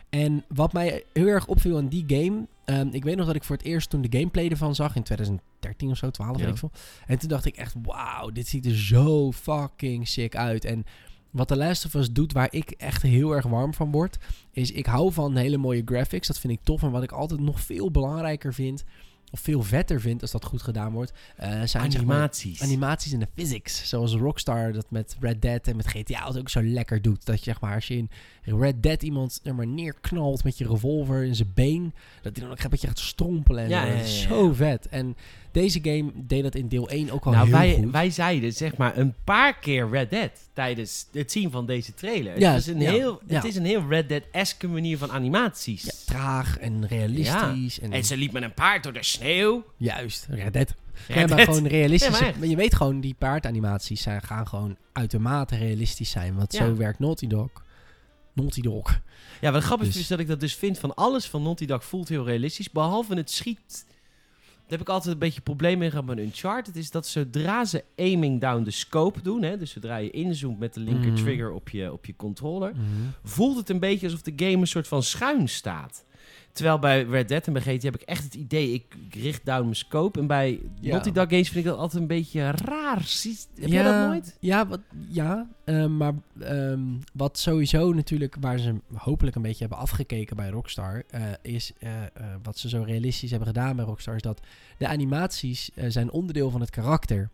Speaker 2: En wat mij heel erg opviel aan die game... ehm, ik weet nog dat ik voor het eerst toen de gameplay ervan zag... In 2013 of zo, 12
Speaker 1: Ja.
Speaker 2: weet ik veel. En toen dacht ik echt... Wauw, dit ziet er zo fucking sick uit. En wat The Last of Us doet, waar ik echt heel erg warm van word... is ik hou van hele mooie graphics. Dat vind ik tof. En wat ik altijd nog veel belangrijker vind... of veel vetter vind als dat goed gedaan wordt... eh, zijn zeg maar,
Speaker 1: Animaties.
Speaker 2: animaties en de physics. Zoals Rockstar dat met Red Dead en met GTA het ook zo lekker doet. Dat je zeg maar, als je in Red Dead iemand er maar neerknalt met je revolver in zijn been, dat hij dan ook een beetje gaat strompelen. En
Speaker 1: ja.
Speaker 2: zo vet. En deze game deed dat in deel 1 ook al
Speaker 1: nou,
Speaker 2: heel
Speaker 1: wij,
Speaker 2: goed.
Speaker 1: wij zeiden zeg maar een paar keer Red Dead tijdens het zien van deze trailer.
Speaker 2: Ja,
Speaker 1: het, is een
Speaker 2: ja,
Speaker 1: heel,
Speaker 2: ja.
Speaker 1: het is een heel Red Dead-esque manier van animaties.
Speaker 2: Ja, traag en realistisch. En,
Speaker 1: En ze liep met een paard door de sneeuw.
Speaker 2: Juist, Red Dead.
Speaker 1: Red
Speaker 2: ja, maar
Speaker 1: Dead.
Speaker 2: gewoon realistisch.
Speaker 1: Maar
Speaker 2: je weet gewoon, die paardanimaties zijn, gaan gewoon uitermate realistisch zijn. Want zo werkt Naughty Dog. Naughty Dog.
Speaker 1: Ja, wat grappig
Speaker 2: Dus-
Speaker 1: is dat ik dat dus vind van alles van Naughty Dog voelt heel realistisch. Behalve het schiet. Daar heb ik altijd een beetje probleem mee gehad met Uncharted. Is dat zodra ze aiming down the scope doen. Hè, dus zodra je inzoomt met de linker
Speaker 2: Mhm.
Speaker 1: trigger op je, op je controller. Voelt het een beetje alsof de game een soort van schuin staat. Terwijl bij Red Dead en bij GTA heb ik echt het idee, ik, richt down mijn scope. En bij
Speaker 2: Ja.
Speaker 1: Naughty Dog games vind ik dat altijd een beetje raar. Zie- Heb
Speaker 2: ja,
Speaker 1: jij dat nooit?
Speaker 2: Ja, wat, ja eh, maar ehm, wat sowieso natuurlijk, waar ze hopelijk een beetje hebben afgekeken bij Rockstar, eh, is eh, eh, wat ze zo realistisch hebben gedaan bij Rockstar, is dat de animaties zijn onderdeel van het karakter.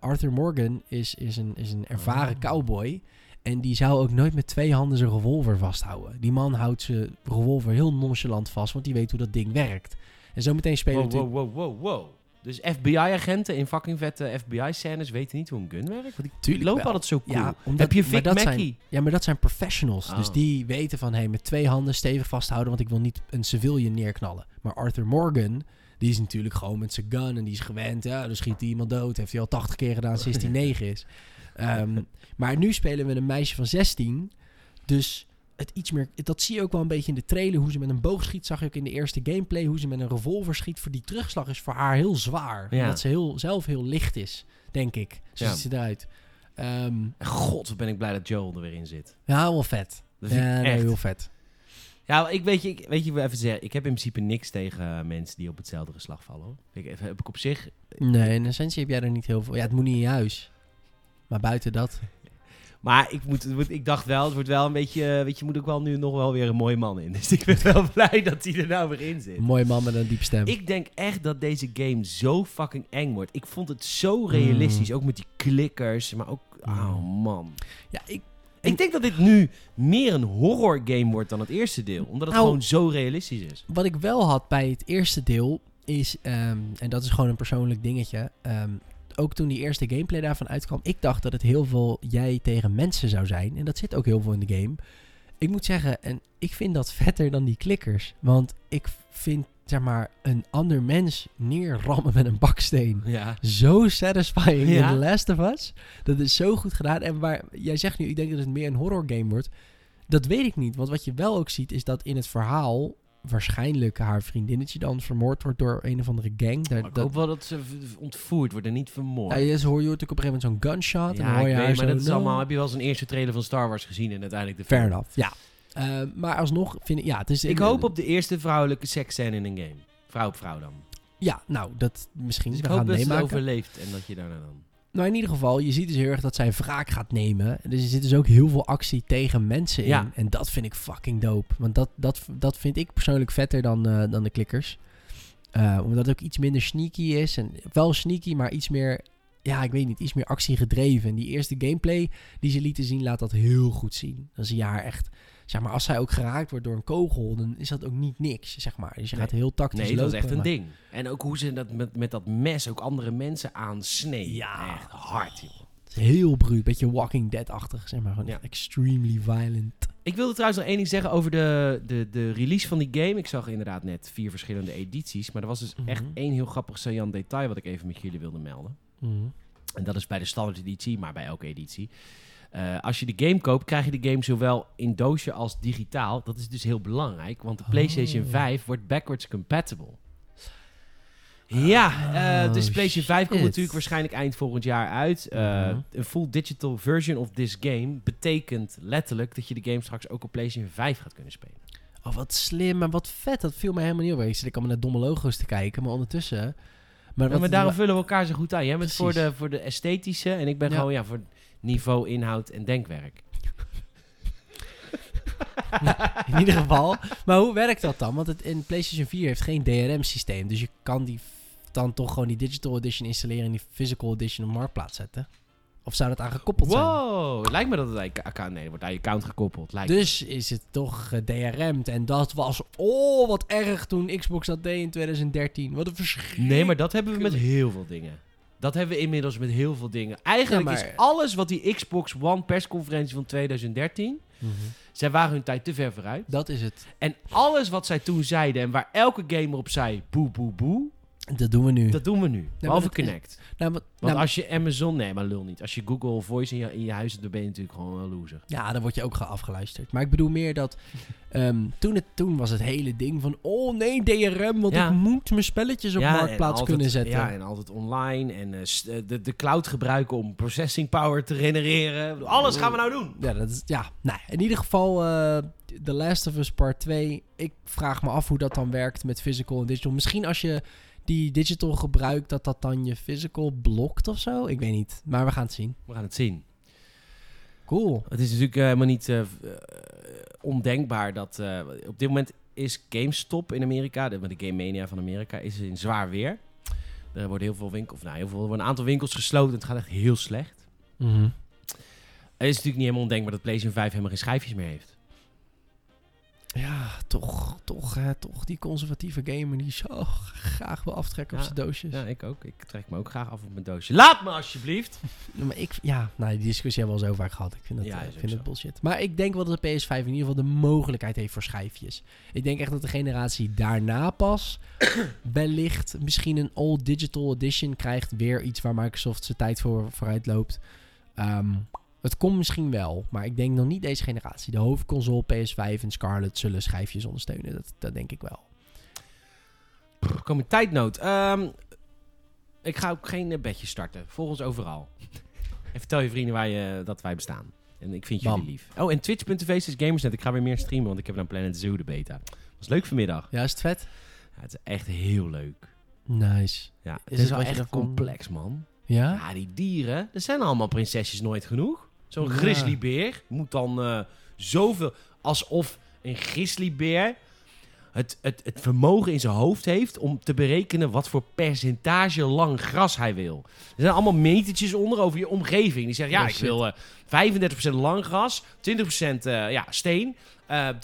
Speaker 2: Arthur Morgan is, is, een, is een ervaren
Speaker 1: Oh.
Speaker 2: cowboy. En die zou ook nooit met twee handen zijn revolver vasthouden. Die man houdt zijn revolver heel nonchalant vast, want die weet hoe dat ding werkt. En zometeen spelen we
Speaker 1: Wow, wow, wow, wow, wow. Dus FBI-agenten in fucking vette FBI-scènes weten niet hoe een gun werkt? Want die lopen altijd zo cool.
Speaker 2: Ja, omdat,
Speaker 1: Heb je Vic
Speaker 2: dat
Speaker 1: Mackey?
Speaker 2: Zijn, ja, maar dat zijn professionals. Dus
Speaker 1: Oh.
Speaker 2: die weten van, hey, met twee handen stevig vasthouden, want ik wil niet een civilian neerknallen. Maar Arthur Morgan, die is natuurlijk gewoon met zijn gun en die is gewend. Ja, dan schiet hij iemand dood. Heeft hij al 80 keer gedaan sinds hij 9 is. Ehm, maar nu spelen we een meisje van 16. Dus het iets meer, dat zie je ook wel een beetje in de trailer. Hoe ze met een boog schiet, zag je ook in de eerste gameplay. Hoe ze met een revolver schiet. Voor die terugslag is voor haar heel zwaar.
Speaker 1: Ja.
Speaker 2: Omdat ze heel, zelf heel licht is, denk ik. Zo
Speaker 1: Ja.
Speaker 2: ziet ze eruit. Ehm,
Speaker 1: God, wat ben ik blij dat Joel er weer in zit.
Speaker 2: ja, wel vet.
Speaker 1: Dat vind
Speaker 2: ja,
Speaker 1: ik
Speaker 2: nee,
Speaker 1: echt.
Speaker 2: heel vet.
Speaker 1: Ja, ik weet je, ik, weet je, even zeggen, ik heb in principe niks tegen eh, mensen die op hetzelfde geslacht vallen. Hoor. Ik, heb heb ik op zich,
Speaker 2: Nee, in essentie heb jij er niet heel veel. Ja, het moet niet in je huis. Maar buiten dat.
Speaker 1: Maar ik, moet, ik dacht wel, het wordt wel een beetje, eh, weet je, moet ook wel nu nog wel weer een mooie man in. Dus ik ben wel blij dat hij er nou weer in zit.
Speaker 2: Een mooie man met een diep stem.
Speaker 1: Ik denk echt dat deze game zo fucking eng wordt. Ik vond het zo realistisch, ook met die klikkers, maar ook, oh
Speaker 2: Mm.
Speaker 1: man.
Speaker 2: ja, ik,
Speaker 1: Ik denk dat dit nu meer een horror game wordt dan het eerste deel, omdat het
Speaker 2: Nou,
Speaker 1: gewoon zo realistisch is.
Speaker 2: wat ik wel had bij het eerste deel. is, ehm, en dat is gewoon een persoonlijk dingetje. ehm, ook toen die eerste gameplay daarvan uitkwam, ik dacht dat het heel veel jij tegen mensen zou zijn. En dat zit ook heel veel in de game. Ik moet zeggen, en ik vind dat vetter dan die klikkers. Want ik vind, zeg maar, een ander mens neerrammen met een baksteen.
Speaker 1: Ja.
Speaker 2: Zo satisfying
Speaker 1: Ja.
Speaker 2: in The Last of Us. Dat is zo goed gedaan. En waar jij zegt nu, ik denk dat het meer een horror game wordt. Dat weet ik niet. Want wat je wel ook ziet, is dat in het verhaal waarschijnlijk haar vriendinnetje dan vermoord wordt door een of andere gang. Daar,
Speaker 1: Maar ik
Speaker 2: dat,
Speaker 1: hoop wel dat ze ontvoerd worden, niet vermoord.
Speaker 2: ja, je hoor je ook op een gegeven moment zo'n gunshot. en
Speaker 1: Ja,
Speaker 2: hoor je haar
Speaker 1: weet, maar dat is allemaal... Heb je wel eens een eerste trailer van Star Wars gezien en uiteindelijk de
Speaker 2: Fair enough, ja. Eh, maar alsnog vind ik, ja, het is...
Speaker 1: Ik hoop op de eerste vrouwelijke seksscène in een game. Vrouw op vrouw dan.
Speaker 2: Ja, nou, dat misschien.
Speaker 1: Dus ik hoop dat
Speaker 2: het meemaken.
Speaker 1: overleeft en dat je daarna dan...
Speaker 2: Nou, in ieder geval, je ziet dus heel erg dat zij wraak gaat nemen. Dus er zit dus ook heel veel actie tegen mensen in.
Speaker 1: Ja.
Speaker 2: En dat vind ik fucking dope. Want dat, dat, dat vind ik persoonlijk vetter dan, eh, dan de klikkers. Eh, omdat het ook iets minder sneaky is. En wel sneaky, maar iets meer... Ja, ik weet niet, iets meer actiegedreven. En die eerste gameplay die ze lieten zien, laat dat heel goed zien. Dan zie je haar echt... Zeg maar, als zij ook geraakt wordt door een kogel, dan is dat ook niet niks, zeg maar. Dus je
Speaker 1: Nee.
Speaker 2: gaat heel tactisch
Speaker 1: Nee, dat is echt een
Speaker 2: maar-
Speaker 1: ding. En ook hoe ze dat met, met dat mes ook andere mensen aansnee.
Speaker 2: Ja.
Speaker 1: Echt hard, joh.
Speaker 2: Het is heel bruut, beetje Walking Dead-achtig, zeg maar. Gewoon
Speaker 1: Ja.
Speaker 2: extremely violent.
Speaker 1: Ik wilde trouwens nog één ding zeggen over de, de, de release van die game. Ik zag inderdaad net vier verschillende edities. Maar er was dus
Speaker 2: Mhm.
Speaker 1: echt één heel grappig saillant detail wat ik even met jullie wilde melden.
Speaker 2: Mhm.
Speaker 1: En dat is bij de standaard editie, maar bij elke editie. Eh, als je de game koopt, krijg je de game zowel in doosje als digitaal. Dat is dus heel belangrijk, want de PlayStation
Speaker 2: Oh.
Speaker 1: 5 wordt backwards compatible. Ja, eh, dus PlayStation 5 komt natuurlijk waarschijnlijk eind volgend jaar uit. Eh,
Speaker 2: Mhm.
Speaker 1: Een full digital version of this game betekent letterlijk dat je de game straks ook op PlayStation 5 gaat kunnen spelen.
Speaker 2: Oh, wat slim, maar wat vet. Dat viel mij helemaal niet op. Ik zit ik allemaal naar domme logo's te kijken, maar ondertussen... Maar,
Speaker 1: Ja, maar daarom vullen we elkaar zo goed aan. Jij bent voor de, voor de esthetische en ik ben
Speaker 2: Ja.
Speaker 1: gewoon ja, voor niveau, inhoud en denkwerk.
Speaker 2: in ieder geval. Maar hoe werkt dat dan? Want het in PlayStation 4 heeft geen DRM-systeem. Dus je kan die dan toch gewoon die Digital Edition installeren en die Physical Edition op marktplaats zetten. Of zou dat aan gekoppeld zijn?
Speaker 1: Wow, lijkt me dat het aan je account... Nee, wordt aan je account gekoppeld. Lijkt me.
Speaker 2: Dus is het toch eh, DRM'd. En dat was... Oh, wat erg toen Xbox dat deed in 2013. Wat een verschil.
Speaker 1: Nee, maar dat hebben we met heel veel dingen. Dat hebben we inmiddels met heel veel dingen. Eigenlijk
Speaker 2: Ja,
Speaker 1: is alles wat die Xbox One persconferentie van 2013... Zij waren hun tijd te ver vooruit.
Speaker 2: Dat is het.
Speaker 1: En alles wat zij toen zeiden en waar elke gamer op zei... Boe, boe, boe.
Speaker 2: Dat doen we nu.
Speaker 1: Dat doen we nu. Behalve
Speaker 2: dat is-
Speaker 1: Connect.
Speaker 2: nou,
Speaker 1: Want
Speaker 2: nou,
Speaker 1: als je Amazon... Nee, maar lul niet. Als je Google Voice in je, in je huis hebt... dan ben je natuurlijk gewoon een loser.
Speaker 2: Ja, dan word je ook ge- afgeluisterd. Maar ik bedoel meer dat... ehm, toen, het, toen was het hele ding van... Oh nee, DRM, want
Speaker 1: Ja.
Speaker 2: ik moet mijn spelletjes op
Speaker 1: en
Speaker 2: marktplaats
Speaker 1: altijd-
Speaker 2: kunnen zetten.
Speaker 1: Ja, en altijd online. En eh, de, de cloud gebruiken om processing power te genereren. Alles gaan we nou doen.
Speaker 2: Ja, dat is, ja. Nou, in ieder geval eh The Last of Us Part 2. Ik vraag me af hoe dat dan werkt met physical en digital. Misschien als je die digital gebruikt, dat dat dan je physical blokt of zo. Ik weet niet, maar we gaan het zien.
Speaker 1: We gaan het zien.
Speaker 2: Cool.
Speaker 1: Het is natuurlijk eh, helemaal niet eh, ondenkbaar dat... eh, op dit moment is GameStop in Amerika... De, de Game Mania van Amerika is in zwaar weer. Er worden heel veel winkels... Of nou, heel veel, er worden een aantal winkels gesloten. Het gaat echt heel slecht.
Speaker 2: Mhm.
Speaker 1: Het is natuurlijk niet helemaal ondenkbaar dat PlayStation 5 helemaal geen schijfjes meer heeft.
Speaker 2: Ja, toch, toch, hè, toch die conservatieve gamer die zo graag wil aftrekken op zijn doosjes.
Speaker 1: Ja, ik ook. Ik trek me ook graag af op mijn doosje. Laat me alsjeblieft!
Speaker 2: Ja, Maar ik, ja, nou, die discussie hebben we al zo vaak gehad. Ik vind, dat,
Speaker 1: Ja,
Speaker 2: eh, ik vind het bullshit. Maar ik denk wel dat de PS5 in ieder geval de mogelijkheid heeft voor schijfjes. Ik denk echt dat de generatie daarna pas wellicht misschien een old digital edition krijgt. Weer iets waar Microsoft zijn tijd voor vooruit loopt. Ehm, het komt misschien wel, maar ik denk nog niet deze generatie. De hoofdconsole PS5 en Scarlett zullen schijfjes ondersteunen. Dat, dat denk ik wel.
Speaker 1: We komen in tijdnood. Ehm, ik ga ook geen eh, bedje starten. Volg ons overal. en vertel je vrienden waar je, dat wij bestaan. En ik vind jullie
Speaker 2: Bam.
Speaker 1: lief. Oh, en twitch.tv is Gamersnet. Ik ga weer meer streamen, want ik heb dan Planet Zoo de beta. Was leuk vanmiddag.
Speaker 2: Ja, is het vet?
Speaker 1: Ja, het is echt heel leuk.
Speaker 2: Nice.
Speaker 1: Ja, het
Speaker 2: Is
Speaker 1: is,
Speaker 2: het
Speaker 1: wel echt complex, man.
Speaker 2: Ja?
Speaker 1: Ja, die dieren, er zijn allemaal prinsesjes nooit genoeg. Zo'n
Speaker 2: Ja.
Speaker 1: grizzlybeer moet dan eh, zoveel... Alsof een grizzlybeer het, het, het vermogen in zijn hoofd heeft om te berekenen wat voor percentage lang gras hij wil. Er zijn allemaal metertjes onder over je omgeving. Die zeggen, ja, ik
Speaker 2: shit.
Speaker 1: wil eh 35% lang gras, 20% eh, ja, steen, eh 30%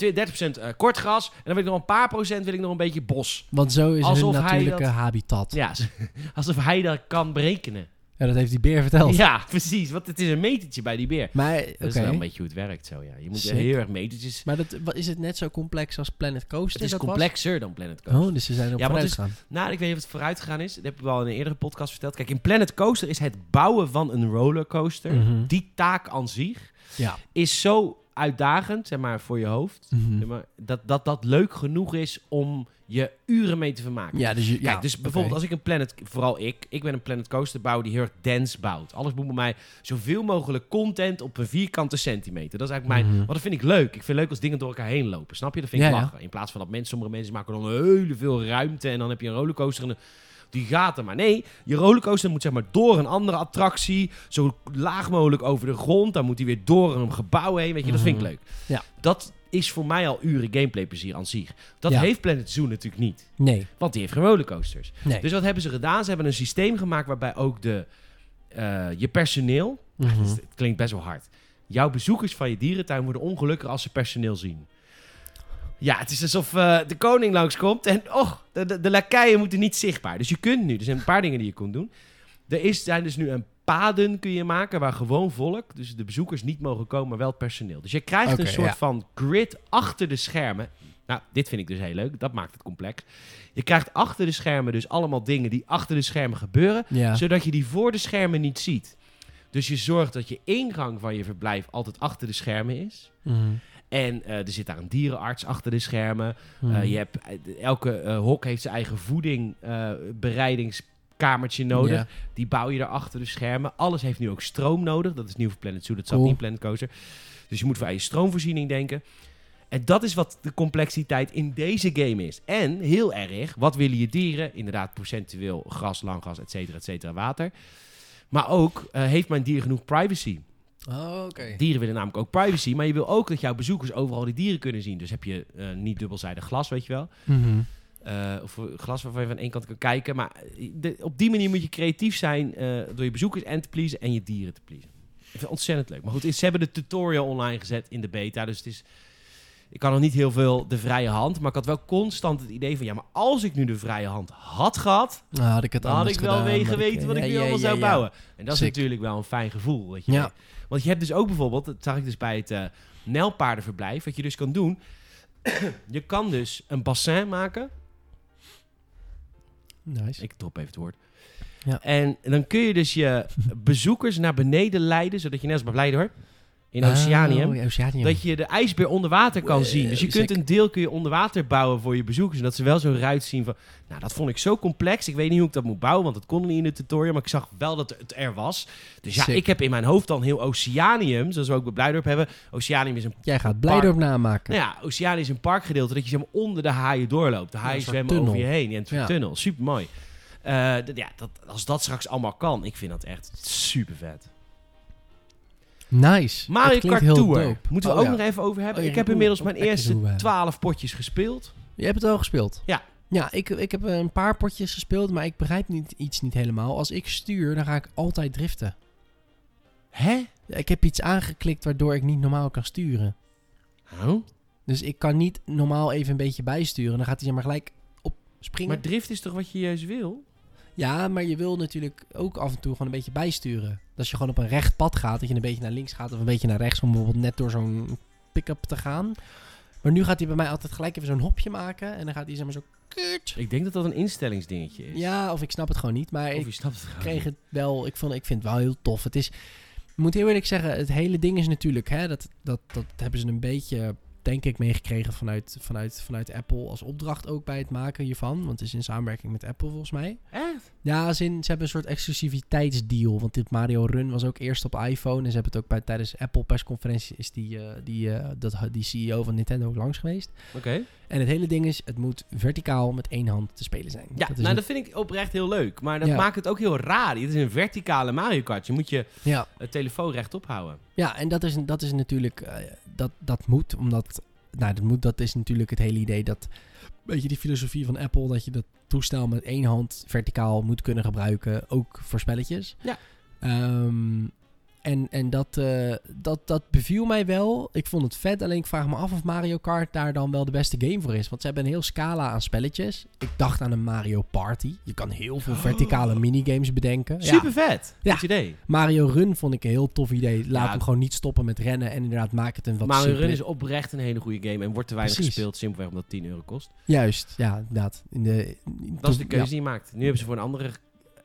Speaker 1: eh, kort gras. En dan wil ik nog een paar procent wil ik nog een beetje bos.
Speaker 2: Want zo is
Speaker 1: Alsof
Speaker 2: hun
Speaker 1: hij
Speaker 2: natuurlijke
Speaker 1: dat-
Speaker 2: habitat. Ja,
Speaker 1: alsof hij dat kan berekenen.
Speaker 2: Dat heeft die beer verteld.
Speaker 1: Ja, precies. Want het is een metertje bij die beer.
Speaker 2: Maar,
Speaker 1: Dat is wel een beetje hoe het werkt zo, ja. Je moet heel erg metertjes...
Speaker 2: Maar dat, wat- is het net zo complex als Planet Coaster?
Speaker 1: Het is
Speaker 2: was?
Speaker 1: complexer dan Planet Coaster.
Speaker 2: Oh, dus ze zijn op
Speaker 1: Ja,
Speaker 2: vooruit gegaan.
Speaker 1: Nou, ik weet niet of het vooruit gegaan is. Dat heb ik wel in een eerdere podcast verteld. Kijk, in Planet Coaster is het bouwen van een rollercoaster.
Speaker 2: Mhm.
Speaker 1: Die taak aan zich
Speaker 2: Ja.
Speaker 1: is zo uitdagend, zeg maar, voor je hoofd.
Speaker 2: Mhm.
Speaker 1: Zeg maar, dat, dat dat leuk genoeg is om je uren mee te vermaken.
Speaker 2: Ja, dus, je,
Speaker 1: Kijk,
Speaker 2: ja,
Speaker 1: dus bijvoorbeeld als ik een Planet, vooral ik, ik ben een Planet Coaster bouwer die heel erg dense bouwt. Alles moet bij mij zoveel mogelijk content op een vierkante centimeter. Dat is eigenlijk mijn,
Speaker 2: Mhm.
Speaker 1: want dat vind ik leuk. Ik vind leuk als dingen door elkaar heen lopen, snap je? Dat vind ik
Speaker 2: Ja, ja.
Speaker 1: lachen. In plaats van dat mensen, sommige mensen maken dan heel veel ruimte en dan heb je een rollercoaster en een- die gaat er maar. Nee, je rollercoaster moet zeg maar door een andere attractie, zo laag mogelijk over de grond. Dan moet hij weer door een gebouw heen, weet je? Dat vind ik
Speaker 2: Mhm.
Speaker 1: leuk.
Speaker 2: Ja.
Speaker 1: Dat is voor mij al uren gameplay plezier aan zich. Dat
Speaker 2: Ja.
Speaker 1: heeft Planet Zoo natuurlijk niet.
Speaker 2: Nee,
Speaker 1: Want die heeft geen rollercoasters.
Speaker 2: nee.
Speaker 1: Dus wat hebben ze gedaan? Ze hebben een systeem gemaakt waarbij ook de, eh, je personeel...
Speaker 2: Mhm.
Speaker 1: Het klinkt best wel hard. Jouw bezoekers van je dierentuin worden ongelukkiger als ze personeel zien. Ja, het is alsof eh, de koning langskomt en oh, de, de, de lakeien moeten niet zichtbaar. Dus je kunt nu, er zijn een paar dingen die je kunt doen. Er is, zijn dus nu een paden kun je maken waar gewoon volk, dus de bezoekers niet mogen komen, maar wel het personeel. Dus je krijgt een soort
Speaker 2: ja.
Speaker 1: van grid achter de schermen. Nou, dit vind ik dus heel leuk. Dat maakt het complex. Je krijgt achter de schermen dus allemaal dingen die achter de schermen gebeuren
Speaker 2: Ja.
Speaker 1: zodat je die voor de schermen niet ziet. Dus je zorgt dat je ingang van je verblijf altijd achter de schermen is.
Speaker 2: Mhm.
Speaker 1: En eh, er zit daar een dierenarts achter de schermen. Eh, je hebt, eh, elke hok heeft zijn eigen voeding, bereidingskamertje nodig. Die bouw je daar achter de schermen. Alles heeft nu ook stroom nodig. Dat is nieuw voor Planet Zoo. Dat zat
Speaker 2: Cool.
Speaker 1: niet in Planet Coaster. Dus je moet voor je stroomvoorziening denken. En dat is wat de complexiteit in deze game is. En heel erg, wat willen je dieren? Inderdaad, procentueel gras, langgras, et cetera, et cetera, water. Maar ook, heeft mijn dier genoeg privacy?
Speaker 2: Oh, oké.
Speaker 1: Dieren willen namelijk ook privacy, maar je wil ook dat jouw bezoekers overal die dieren kunnen zien. Dus heb je eh, niet dubbelzijdig glas, weet je wel.
Speaker 2: Mhm.
Speaker 1: Eh, of glas waarvan je van één kant kan kijken. Maar eh, de- op die manier moet je creatief zijn eh, door je bezoekers en te pleasen en je dieren te pleasen. Ik vind het ontzettend leuk. Maar goed, ze hebben de tutorial online gezet in de beta. Dus het is. Ik kan nog niet heel veel de vrije hand. Maar ik had wel constant het idee van. Ja, maar als ik nu de vrije hand had gehad.
Speaker 2: Nou, had ik het
Speaker 1: Dan had ik wel
Speaker 2: gedaan,
Speaker 1: weer wat ik nu
Speaker 2: ja,
Speaker 1: allemaal
Speaker 2: ja,
Speaker 1: zou
Speaker 2: ja.
Speaker 1: bouwen. En dat is natuurlijk wel een fijn gevoel. Weet je.
Speaker 2: Ja.
Speaker 1: Want je hebt dus ook bijvoorbeeld, dat zag ik dus bij het eh Nijlpaardenverblijf, wat je dus kan doen. je kan dus een bassin maken.
Speaker 2: Nice.
Speaker 1: Ik drop even het woord.
Speaker 2: Ja.
Speaker 1: En dan kun je dus je bezoekers naar beneden leiden, zodat je net als bij Blijder in Oceanium,
Speaker 2: Oh, Oceanium.
Speaker 1: dat je de ijsbeer onder water kan
Speaker 2: Wow,
Speaker 1: zien. Dus je kunt een deel kun je onder water bouwen voor je bezoekers. En dat ze wel zo'n ruit zien van... Nou, dat vond ik zo complex. Ik weet niet hoe ik dat moet bouwen, want dat kon niet in de tutorial. Maar ik zag wel dat het er was. Dus ja,
Speaker 2: Sick.
Speaker 1: ik heb in mijn hoofd dan heel Oceanium, zoals we ook bij Blijdorp hebben. Oceanium is een...
Speaker 2: Jij gaat Blijdorp namaken.
Speaker 1: Nou ja, Oceanium is een parkgedeelte dat je zeg maar, onder de haaien doorloopt. De haaien zwemmen
Speaker 2: tunnel.
Speaker 1: over je heen. Soort
Speaker 2: Ja.
Speaker 1: tunnel. Super mooi. ja, dat, als dat straks allemaal kan, ik vind dat echt super vet.
Speaker 2: Nice.
Speaker 1: Mario Kart
Speaker 2: heel
Speaker 1: Tour.
Speaker 2: dope.
Speaker 1: Moeten we
Speaker 2: Oh,
Speaker 1: ook
Speaker 2: ja.
Speaker 1: nog even over hebben.
Speaker 2: Oh, ja,
Speaker 1: ik heb inmiddels mijn eerste. 12 potjes gespeeld.
Speaker 2: Je hebt het al gespeeld?
Speaker 1: Ja.
Speaker 2: Ja, ik, ik heb een paar potjes gespeeld, maar ik begrijp niet, iets niet helemaal. Als ik stuur, dan ga ik altijd driften.
Speaker 1: Hè?
Speaker 2: Ik heb iets aangeklikt waardoor ik niet normaal kan sturen.
Speaker 1: Oh?
Speaker 2: Dus ik kan niet normaal even een beetje bijsturen. Dan gaat hij maar gelijk op springen.
Speaker 1: Maar drift is toch wat je juist wil?
Speaker 2: Ja, maar je wil natuurlijk ook af en toe gewoon een beetje bijsturen. Dat als je gewoon op een recht pad gaat, dat je een beetje naar links gaat of een beetje naar rechts om bijvoorbeeld net door zo'n pick-up te gaan. Maar nu gaat hij bij mij altijd gelijk even zo'n hopje maken en dan gaat hij zeg maar zo kut.
Speaker 1: Ik denk dat dat een instellingsdingetje is.
Speaker 2: Ja, of ik snap het gewoon niet, maar
Speaker 1: Of
Speaker 2: ik
Speaker 1: je snapt het gewoon
Speaker 2: kreeg
Speaker 1: niet.
Speaker 2: het wel, ik, vond, ik vind het wel heel tof. Het is, ik moet heel eerlijk zeggen, het hele ding is natuurlijk, hè, dat, dat, dat hebben ze een beetje, denk ik, meegekregen vanuit, vanuit, vanuit Apple als opdracht ook bij het maken hiervan. Want het is in samenwerking met Apple volgens mij.
Speaker 1: Echt?
Speaker 2: Ja, als in, ze hebben een soort exclusiviteitsdeal. Want dit Mario Run was ook eerst op iPhone. En ze hebben het ook bij, tijdens Apple persconferentie is die, eh, die, eh, dat, die CEO van Nintendo ook langs geweest.
Speaker 1: Oké.
Speaker 2: En het hele ding is, het moet verticaal met één hand te spelen zijn.
Speaker 1: Ja,
Speaker 2: dat
Speaker 1: nou dat vind ik oprecht heel leuk. Maar dat
Speaker 2: Ja.
Speaker 1: maakt het ook heel raar. Het is een verticale Mario Kart. Je moet je
Speaker 2: ja.
Speaker 1: telefoon rechtop houden.
Speaker 2: ja, en dat is, dat is natuurlijk, eh, dat, dat moet, omdat nou, dat, moet, dat is natuurlijk het hele idee dat... Weet je, die filosofie van Apple, dat je dat toestel met één hand verticaal moet kunnen gebruiken, ook voor spelletjes.
Speaker 1: Ja.
Speaker 2: Ehm, en en dat, eh, dat, dat beviel mij wel. Ik vond het vet. Alleen ik vraag me af of Mario Kart daar dan wel de beste game voor is. Want ze hebben een heel scala aan spelletjes. Ik dacht aan een Mario Party. Je kan heel veel verticale
Speaker 1: Oh.
Speaker 2: minigames bedenken.
Speaker 1: Super vet.
Speaker 2: Ja.
Speaker 1: Goed idee.
Speaker 2: Mario Run vond ik een heel tof idee. Laat
Speaker 1: Ja.
Speaker 2: hem gewoon niet stoppen met rennen. En inderdaad, maak het een wat
Speaker 1: Mario Run is oprecht een hele goede game en wordt te weinig
Speaker 2: Precies.
Speaker 1: gespeeld. Simpelweg omdat het 10 euro kost.
Speaker 2: Juist, ja, inderdaad. In de, in-
Speaker 1: Dat is de keuze
Speaker 2: ja.
Speaker 1: die je maakt. Nu hebben ze voor een andere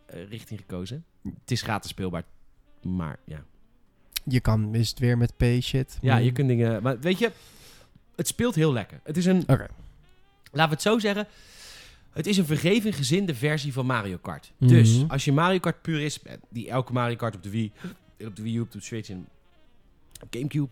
Speaker 1: eh, richting gekozen. Het is gratis speelbaar. Maar ja.
Speaker 2: Je kan, is het weer met P-shit?
Speaker 1: Ja,
Speaker 2: Hmm.
Speaker 1: je kunt dingen... Maar weet je, het speelt heel lekker. Het is een...
Speaker 2: Oké.
Speaker 1: Laten we het zo zeggen. Het is een vergeven gezinde versie van Mario Kart.
Speaker 2: Mhm.
Speaker 1: Dus als je Mario Kart purist bent, die elke Mario Kart op de Wii, op de Wii U, op de Switch en Gamecube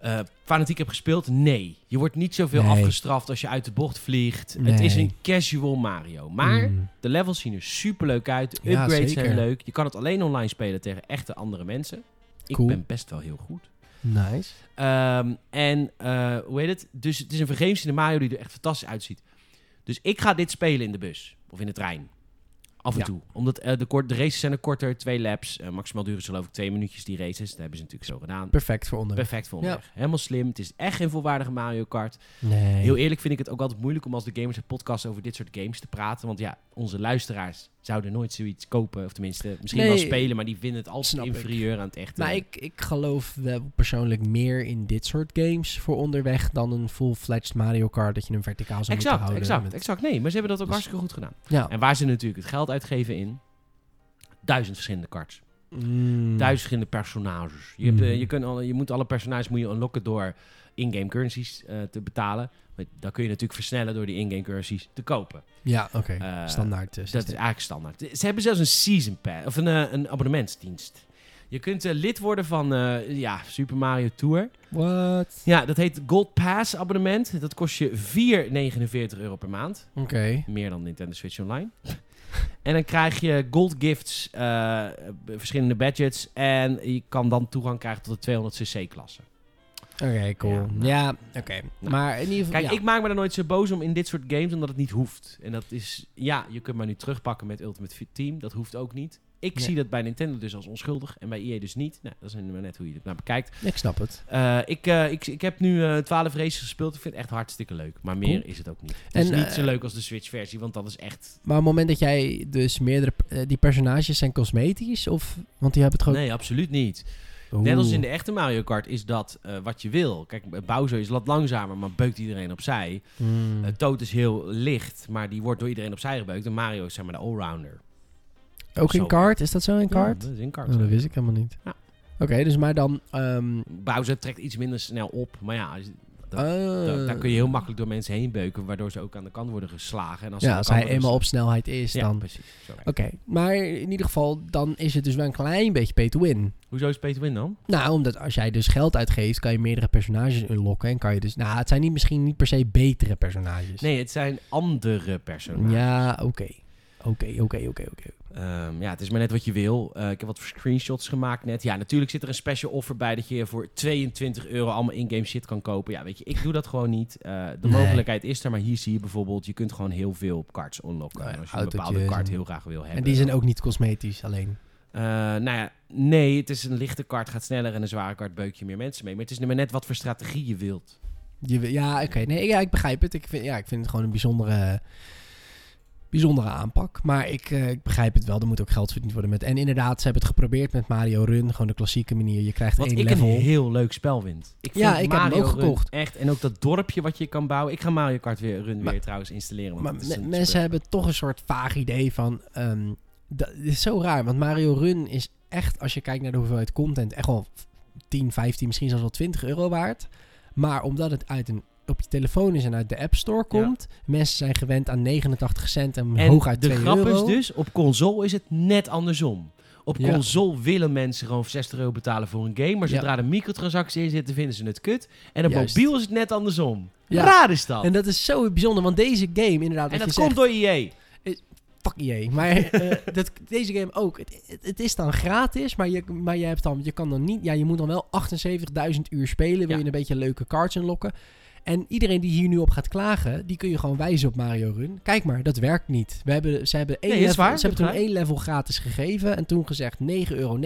Speaker 1: eh, fanatiek hebt gespeeld, nee. Je wordt niet zoveel
Speaker 2: Nee.
Speaker 1: afgestraft als je uit de bocht vliegt. Het is een casual Mario. Maar
Speaker 2: Mm.
Speaker 1: de levels zien er super leuk uit. De upgrades zijn leuk. Je kan het alleen online spelen tegen echte andere mensen. Ik ben best wel heel goed.
Speaker 2: Nice.
Speaker 1: Ehm, en eh, hoe heet het? Dus het is een vergeefsinde Mario die er echt fantastisch uitziet. Dus ik ga dit spelen in de bus of in de trein. Af en
Speaker 2: Ja.
Speaker 1: toe. Omdat eh, de, kort, de races zijn er korter, twee laps. Eh, maximaal duren ze geloof ik twee minuutjes die races. Dat hebben ze natuurlijk zo gedaan.
Speaker 2: Perfect voor onderweg.
Speaker 1: Perfect voor onderweg. Helemaal slim. Het is echt geen volwaardige Mario Kart.
Speaker 2: Nee.
Speaker 1: Heel eerlijk vind ik het ook altijd moeilijk om als de Gamers het podcast over dit soort games te praten. Want ja, onze luisteraars zouden nooit zoiets kopen. Of tenminste, misschien wel spelen, maar die vinden het altijd
Speaker 2: ik.
Speaker 1: inferieur aan het echte.
Speaker 2: Maar ik, ik geloof wel persoonlijk meer in dit soort games voor onderweg dan een full-fledged Mario Kart dat je hem verticaal zou
Speaker 1: Exact,
Speaker 2: moeten houden.
Speaker 1: exact,
Speaker 2: met-
Speaker 1: exact. Nee, maar ze hebben dat ook
Speaker 2: Dus-
Speaker 1: hartstikke goed gedaan.
Speaker 2: Ja.
Speaker 1: En waar ze natuurlijk het geld uitgeven in duizend verschillende cards.
Speaker 2: Mm.
Speaker 1: Duizend verschillende personages. Je, hebt, eh,
Speaker 2: Mm.
Speaker 1: je, kunt alle, je moet alle personages moet je unlocken door in-game currencies eh, te betalen. Dan kun je natuurlijk versnellen door die in-game currencies te kopen.
Speaker 2: Ja, oké.
Speaker 1: Eh,
Speaker 2: Standaard. eh,
Speaker 1: Dat is eigenlijk standaard. Ze hebben zelfs een season pass, of een, eh, een abonnementsdienst. Je kunt lid worden van ja, Super Mario Tour.
Speaker 2: What?
Speaker 1: Ja, dat heet Gold Pass abonnement. Dat kost je 4,49 euro per maand.
Speaker 2: Oké.
Speaker 1: Meer dan Nintendo Switch Online. en dan krijg je gold gifts, verschillende badges. En je kan dan toegang krijgen tot de 200cc
Speaker 2: Oké, cool.
Speaker 1: Ja,
Speaker 2: Ja,
Speaker 1: nou.
Speaker 2: oké.
Speaker 1: Nou.
Speaker 2: Maar in ieder geval...
Speaker 1: Kijk,
Speaker 2: ja.
Speaker 1: ik maak me er nooit zo boos om in dit soort games, omdat het niet hoeft. En dat is, ja, je kunt maar nu terugpakken met Ultimate Team. Dat hoeft ook niet. Ik
Speaker 2: Nee.
Speaker 1: zie dat bij Nintendo dus als onschuldig en bij EA dus niet. Nou, dat is maar net hoe je het naar bekijkt.
Speaker 2: Ik snap het.
Speaker 1: Eh, ik, eh, ik, ik heb nu eh 12 races gespeeld. Ik vind het echt hartstikke leuk. Maar meer
Speaker 2: Cool.
Speaker 1: is het ook niet. Het
Speaker 2: En,
Speaker 1: is niet zo leuk als de Switch-versie, want dat is echt...
Speaker 2: Maar op het moment dat jij dus meerdere... die personages zijn cosmetisch? Of... Want die hebben het gewoon...
Speaker 1: Nee, absoluut niet.
Speaker 2: Oeh.
Speaker 1: Net als in de echte Mario Kart is dat eh, wat je wil. Kijk, Bowser is wat langzamer, maar beukt iedereen opzij.
Speaker 2: Mm.
Speaker 1: Toad is heel licht, maar die wordt door iedereen opzij gebeukt. En Mario is zeg maar de allrounder.
Speaker 2: Ook in kart? Is dat zo in kart?
Speaker 1: Ja, dat is in kart.
Speaker 2: Oh, dat wist ik helemaal niet.
Speaker 1: Ja.
Speaker 2: Oké, dus maar dan... ehm
Speaker 1: Bowser trekt iets minder snel op, maar ja... daar kun je heel makkelijk door mensen heen beuken, waardoor ze ook aan de kant worden geslagen. En als
Speaker 2: Ja, als hij eenmaal op snelheid is,
Speaker 1: Ja,
Speaker 2: dan...
Speaker 1: precies.
Speaker 2: Oké, maar in ieder geval, dan is het dus wel een klein beetje pay to win.
Speaker 1: Hoezo is Peter Win dan?
Speaker 2: Nou, omdat als jij dus geld uitgeeft, kan je meerdere personages unlocken. En kan je dus... Nou, het zijn niet, misschien niet per se betere personages.
Speaker 1: Nee, het zijn andere personages.
Speaker 2: Ja, oké. Oké, oké, oké, oké.
Speaker 1: Ehm, ja, het is maar net wat je wil. Eh, ik heb wat screenshots gemaakt net. Ja, natuurlijk zit er een special offer bij dat je voor 22 euro allemaal in-game shit kan kopen. Ja, weet je, ik doe dat gewoon niet. Eh, de
Speaker 2: Nee.
Speaker 1: mogelijkheid is er, maar hier zie je bijvoorbeeld, je kunt gewoon heel veel cards unlocken.
Speaker 2: Nou ja,
Speaker 1: als je een bepaalde
Speaker 2: en-
Speaker 1: heel graag wil hebben.
Speaker 2: En die zijn ook niet cosmetisch alleen.
Speaker 1: Eh, nou ja, nee, het is een lichte kaart, gaat sneller en een zware kaart beuk je meer mensen mee. Maar het is nu maar net wat voor strategie je wilt.
Speaker 2: Je, ja, oké. Nee, ja, ik begrijp het. Ik vind, ja, ik vind het gewoon een bijzondere, bijzondere aanpak. Maar ik, eh, ik begrijp het wel. Er moet ook geld verdiend worden met. En inderdaad, ze hebben het geprobeerd met Mario Run. Gewoon de klassieke manier. Je krijgt
Speaker 1: Wat
Speaker 2: één
Speaker 1: ik
Speaker 2: level.
Speaker 1: een heel leuk spel vind. Ik
Speaker 2: Ja,
Speaker 1: vind
Speaker 2: ik heb hem ook
Speaker 1: Run
Speaker 2: gekocht.
Speaker 1: Echt, en ook dat dorpje wat je kan bouwen. Ik ga Mario Kart weer, Run
Speaker 2: Maar-
Speaker 1: weer trouwens installeren. Want
Speaker 2: Maar me- mensen hebben toch een soort vaag idee van... ehm, dat is zo raar, want Mario Run is echt, als je kijkt naar de hoeveelheid content, echt wel 10, 15, misschien zelfs wel 20 euro waard. Maar omdat het uit een, op je telefoon is en uit de App Store komt, mensen zijn gewend aan 89 cent en,
Speaker 1: En
Speaker 2: hooguit
Speaker 1: de
Speaker 2: 2
Speaker 1: grap
Speaker 2: euro.
Speaker 1: is dus, op console is het net andersom. Op
Speaker 2: Ja.
Speaker 1: console willen mensen gewoon 60 euro betalen voor een game. Maar
Speaker 2: Ja.
Speaker 1: zodra er microtransacties in zitten, vinden ze het kut. En op
Speaker 2: Juist.
Speaker 1: mobiel is het net andersom.
Speaker 2: Ja.
Speaker 1: Raar is dat.
Speaker 2: En
Speaker 1: En,
Speaker 2: dat is zo bijzonder, want deze game inderdaad, wat
Speaker 1: dat
Speaker 2: je
Speaker 1: komt
Speaker 2: zegt,
Speaker 1: door EA.
Speaker 2: fuck EA. Maar eh, dat, deze game ook. Het, het, het is dan gratis, maar, je, maar je, hebt dan, je kan dan niet... Ja, je moet dan wel 78.000 uur spelen. Wil
Speaker 1: Ja.
Speaker 2: je een beetje leuke cards unlocken. En iedereen die hier nu op gaat klagen, die kun je gewoon wijzen op Mario Run. Kijk maar, dat werkt niet. We hebben, ze hebben, één
Speaker 1: Nee,
Speaker 2: level,
Speaker 1: waar,
Speaker 2: ze hebben toen één level gratis gegeven en toen gezegd 9,49 euro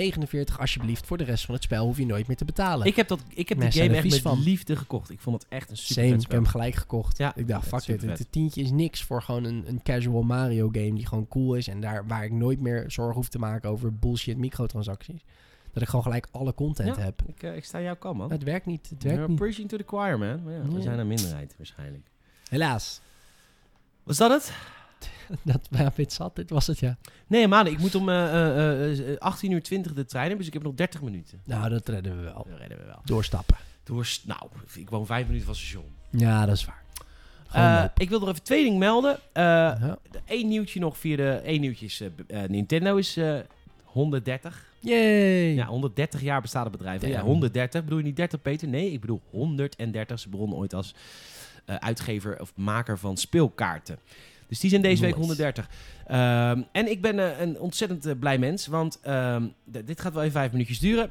Speaker 2: alsjeblieft. Voor de rest van het spel hoef je nooit meer te betalen.
Speaker 1: Ik heb, dat, ik heb die game echt met
Speaker 2: van.
Speaker 1: liefde gekocht. Ik vond het echt een super
Speaker 2: Same, ik heb hem gelijk gekocht.
Speaker 1: Ja,
Speaker 2: ik dacht, fuck dit,
Speaker 1: supervet.
Speaker 2: het tientje is niks voor gewoon een, een casual Mario game die gewoon cool is. En daar waar ik nooit meer zorgen hoef te maken over bullshit microtransacties. Dat ik gewoon gelijk alle content
Speaker 1: Ja.
Speaker 2: heb.
Speaker 1: Ik, eh, ik sta jouw kant, man.
Speaker 2: Maar het werkt niet, het werkt
Speaker 1: You're
Speaker 2: niet.
Speaker 1: preaching to the choir, man. Maar ja, we
Speaker 2: Ja.
Speaker 1: zijn een minderheid waarschijnlijk.
Speaker 2: Helaas.
Speaker 1: Was dat het?
Speaker 2: Dat ja, dit zat, dit was het ja.
Speaker 1: Nee, man. Ik moet om eh, eh, eh, 18 uur 20 de trein hebben, dus ik heb nog 30 minuten.
Speaker 2: Nou, dat redden we wel.
Speaker 1: Dat redden we wel.
Speaker 2: Doorstappen.
Speaker 1: Door, nou, ik woon vijf minuten van het station.
Speaker 2: Ja, dat is waar.
Speaker 1: Eh, ik wil er even twee dingen melden. Eh
Speaker 2: Ja.
Speaker 1: Eén nieuwtje nog via de... één nieuwtje is... eh, eh, Nintendo is eh 130.
Speaker 2: Yay!
Speaker 1: Ja, 130 jaar bestaat het bedrijf. Ja,
Speaker 2: Damn.
Speaker 1: 130. Bedoel je niet 30, Peter? Nee, ik bedoel 130. Ze begonnen ooit als eh, uitgever of maker van speelkaarten. Dus die zijn deze week
Speaker 2: Nice.
Speaker 1: 130. Ehm, en ik ben eh, een ontzettend eh, blij mens, want ehm, dit gaat wel even vijf minuutjes duren.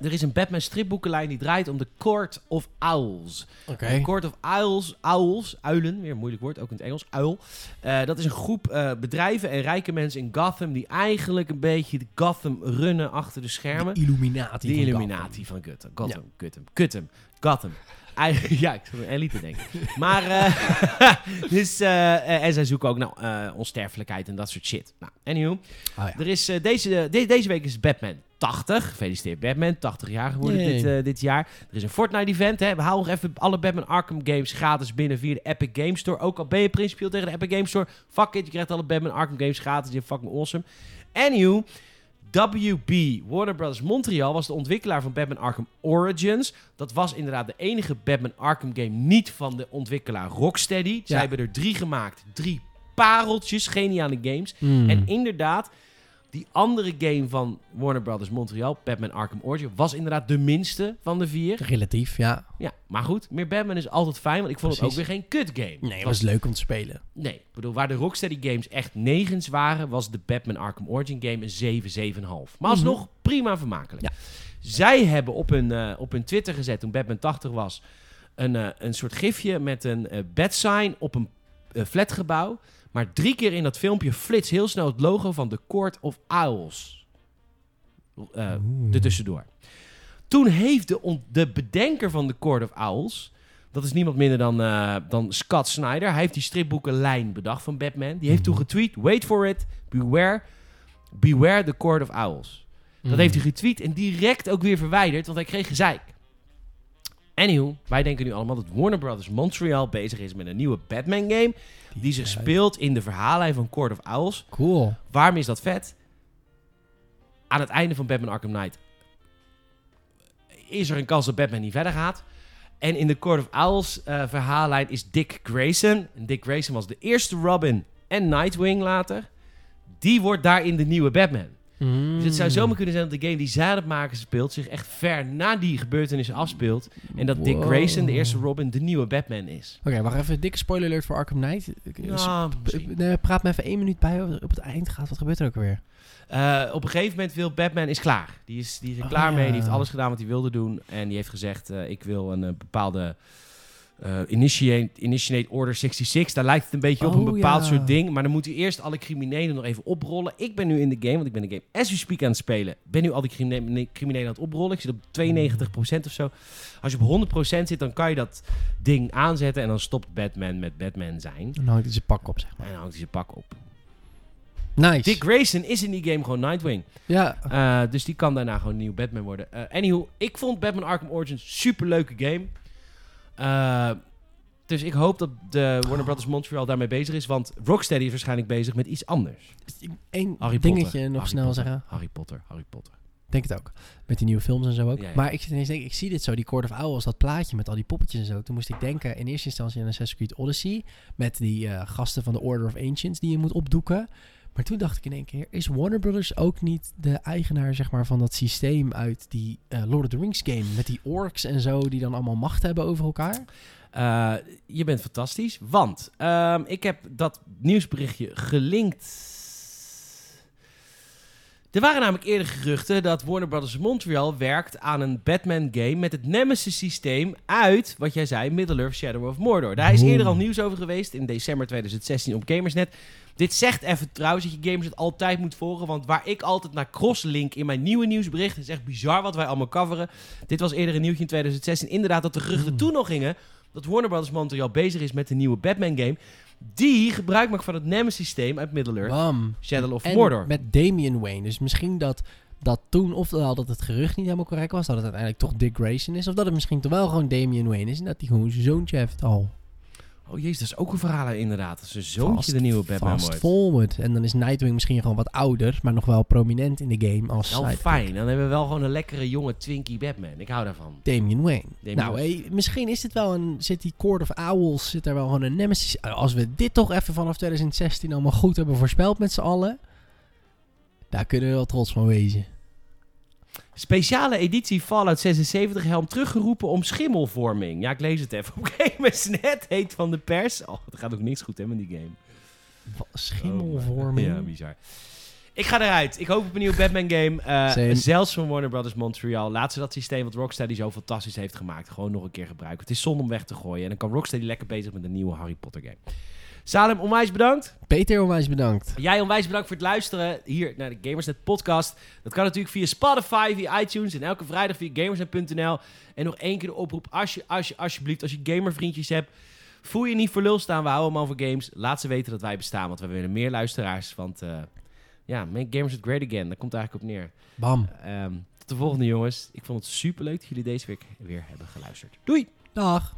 Speaker 1: Er is een Batman stripboekenlijn die draait om de Court of Owls.
Speaker 2: Oké.
Speaker 1: Court of Owls, Owls, uilen, weer een moeilijk woord, ook in het Engels, uil. Eh, dat is een groep eh, bedrijven en rijke mensen in Gotham die eigenlijk een beetje de Gotham runnen achter de schermen.
Speaker 2: De Illuminati.
Speaker 1: De
Speaker 2: van
Speaker 1: Illuminati van Gotham. Gotham, Gotham, Gotham, Gotham. Eigen- ja, ik zat aan Elite te denken. Maar, eh, dus, en zij zoeken ook nou, onsterfelijkheid en dat soort shit. Nou, anywho.
Speaker 2: Oh ja.
Speaker 1: Er is, deze, de- deze week is Batman 80. Gefeliciteerd Batman, 80 jaar geworden dit, eh, dit jaar. Er is een Fortnite-event. Hè. We halen nog even alle Batman Arkham games gratis binnen via de Epic Games Store. Ook al ben je principieel tegen de Epic Games Store. Fuck it, je krijgt alle Batman Arkham games gratis. Zijn fucking awesome. Anywho, WB, Warner Bros. Montreal, was de ontwikkelaar van Batman Arkham Origins. Dat was inderdaad de enige Batman Arkham game niet van de ontwikkelaar Rocksteady. Zij
Speaker 2: Ja.
Speaker 1: hebben er drie gemaakt. Drie pareltjes, geniale games.
Speaker 2: Hmm.
Speaker 1: En inderdaad, die andere game van Warner Bros. Montreal, Batman Arkham Origins, was inderdaad de minste van de vier.
Speaker 2: Relatief, ja.
Speaker 1: Ja, maar goed, meer Batman is altijd fijn, want ik vond het ook weer geen kut game.
Speaker 2: Nee, het was leuk om te spelen.
Speaker 1: Nee, ik bedoel, waar de Rocksteady games echt negens waren, was de Batman Arkham Origin game een 7, 7,5. Maar alsnog prima vermakelijk.
Speaker 2: Ja.
Speaker 1: Zij hebben op hun, eh, op hun Twitter gezet, toen Batman 80 was, een, eh, een soort gifje met een eh bat sign op een flatgebouw. Maar drie keer in dat filmpje flits heel snel het logo van de Court of Owls eh
Speaker 2: Oeh.
Speaker 1: ertussendoor. Toen heeft de, de bedenker van de Court of Owls, dat is niemand minder dan, eh, dan Scott Snyder, hij heeft die stripboekenlijn bedacht van Batman. Die heeft toen
Speaker 2: Mhm.
Speaker 1: getweet, wait for it, beware, beware the Court of Owls. Dat
Speaker 2: Hmm.
Speaker 1: heeft hij getweet en direct ook weer verwijderd, want hij kreeg gezeik. Anywho, wij denken nu allemaal dat Warner Bros. Montreal bezig is met een nieuwe Batman game, die zich speelt in de verhaallijn van Court of Owls.
Speaker 2: Cool.
Speaker 1: Waarom is dat vet? Aan het einde van Batman Arkham Knight is er een kans dat Batman niet verder gaat. En in de Court of Owls eh, verhaallijn is Dick Grayson. En Dick Grayson was de eerste Robin en Nightwing later. Die wordt daarin de nieuwe Batman. Dus het zou zomaar kunnen zijn dat de game die zij aan het maken speelt... zich echt ver na die gebeurtenissen afspeelt. En dat Dick. Grayson, de eerste Robin, de nieuwe Batman is.
Speaker 2: Oké, wacht even. Dikke spoiler alert voor Arkham Knight. Nee, praat me even één minuut bij op het eind gaat. Wat gebeurt er ook alweer?
Speaker 1: Eh, op een gegeven moment wil Batman is klaar. Die is, die is er
Speaker 2: Oh,
Speaker 1: klaar mee. Die heeft alles gedaan wat hij wilde doen. En die heeft gezegd, eh, ik wil een bepaalde eh, initiate, initiate Order 66. Daar lijkt het een beetje op een
Speaker 2: Oh,
Speaker 1: bepaald
Speaker 2: ja.
Speaker 1: soort ding. Maar dan moet hij eerst alle criminelen nog even oprollen. Ik ben nu in de game, want ik ben de game as we speak aan het spelen. Ben nu al die crimine- criminelen aan het oprollen. Ik zit op 92% of zo. Als je op 100% zit, dan kan je dat ding aanzetten. En dan stopt Batman met Batman zijn.
Speaker 2: Dan hangt hij zijn pak op, zeg maar.
Speaker 1: En dan hangt hij zijn pak op.
Speaker 2: Nice.
Speaker 1: Dick Grayson is in die game gewoon Nightwing.
Speaker 2: Ja.
Speaker 1: Uh, dus die kan daarna gewoon een nieuw Batman worden. Uh, anywho, ik vond Batman Arkham Origins super leuke game. Uh, dus ik hoop dat de Warner Brothers Montreal daarmee bezig is. Want Rocksteady is waarschijnlijk bezig met iets anders.
Speaker 2: Eén
Speaker 1: Harry
Speaker 2: dingetje
Speaker 1: Potter.
Speaker 2: nog
Speaker 1: Harry
Speaker 2: snel
Speaker 1: Potter.
Speaker 2: zeggen.
Speaker 1: Harry Potter, Harry Potter.
Speaker 2: Denk het ook. Met die nieuwe films en zo ook.
Speaker 1: Ja, ja.
Speaker 2: Maar ik zit ineens te denken, ik zie dit zo, die Court of Owls, dat plaatje met al die poppetjes en zo. Toen moest ik denken in eerste instantie aan Assassin's Creed Odyssey. Met die eh, gasten van de Order of Ancients die je moet opdoeken. Maar toen dacht ik in één keer, is Warner Brothers ook niet de eigenaar zeg maar, van dat systeem uit die eh, Lord of the Rings game? Met die orks en zo, die dan allemaal macht hebben over elkaar?
Speaker 1: Uh, je bent fantastisch, want um, ik heb dat nieuwsberichtje gelinkt. Er waren namelijk eerder geruchten dat Warner Bros. Montreal werkt aan een Batman-game met het Nemesis-systeem uit, wat jij zei, Middle-earth Shadow of Mordor. Daar is eerder al nieuws over geweest in december 2016 op Gamersnet. Dit zegt even trouwens dat je Gamersnet altijd moet volgen, want waar ik altijd naar crosslink in mijn nieuwe nieuwsbericht, is echt bizar wat wij allemaal coveren. Dit was eerder een nieuwtje in 2016. Inderdaad dat de geruchten
Speaker 2: Hmm.
Speaker 1: toen nog gingen dat Warner Bros. Montreal bezig is met de nieuwe Batman-game. Die gebruik maakt van het Nemesis-systeem uit Middle-earth
Speaker 2: Bam.
Speaker 1: Shadow of
Speaker 2: En
Speaker 1: Mordor.
Speaker 2: met Damian Wayne. Dus misschien dat, dat toen, ofwel dat het gerucht niet helemaal correct was, dat het uiteindelijk toch Dick Grayson is, of dat het misschien toch wel gewoon Damian Wayne is en dat hij gewoon zijn zoontje heeft al.
Speaker 1: Oh jezus, dat is ook een verhaal inderdaad. Zijn zoontje
Speaker 2: Fast-
Speaker 1: de nieuwe Batman
Speaker 2: Fast
Speaker 1: wordt.
Speaker 2: forward. En dan is Nightwing misschien gewoon wat ouder, maar nog wel prominent in de game als
Speaker 1: Wel
Speaker 2: sidekick.
Speaker 1: fijn. Dan hebben we wel gewoon een lekkere jonge Twinkie Batman. Ik hou daarvan.
Speaker 2: Damian Wayne.
Speaker 1: Damian
Speaker 2: nou, hey, misschien is dit wel een. Zit die Court of Owls, zit daar wel gewoon een nemesis. Als we dit toch even vanaf 2016 allemaal goed hebben voorspeld met z'n allen. Daar kunnen we wel trots van wezen.
Speaker 1: Speciale editie Fallout 76 helm teruggeroepen om schimmelvorming. Ja, ik lees het even. Op Gamersnet heet van de pers. Oh, er gaat ook niks goed hè met die game.
Speaker 2: Wat Schimmelvorming.
Speaker 1: Ja, bizar. Ik ga eruit. Ik hoop op een nieuwe Batman game. Eh, zelfs van Warner Brothers Montreal. Laat ze dat systeem wat Rocksteady zo fantastisch heeft gemaakt gewoon nog een keer gebruiken. Het is zonde om weg te gooien. En dan kan Rocksteady lekker bezig met een nieuwe Harry Potter game. Salem, onwijs bedankt.
Speaker 2: Peter, onwijs bedankt.
Speaker 1: Jij onwijs bedankt voor het luisteren hier naar de Gamersnet podcast. Dat kan natuurlijk via Spotify, via iTunes en elke vrijdag via gamersnet.nl. En nog één keer de oproep, als je, als je, alsjeblieft, als je gamervriendjes hebt, voel je niet voor lul staan, we houden hem over games. Laat ze weten dat wij bestaan, want we willen meer luisteraars. Want eh, ja, make Gamersnet great again, daar komt het eigenlijk op neer.
Speaker 2: Bam.
Speaker 1: Ehm, tot de volgende jongens. Ik vond het super leuk dat jullie deze week weer hebben geluisterd. Doei!
Speaker 2: Dag.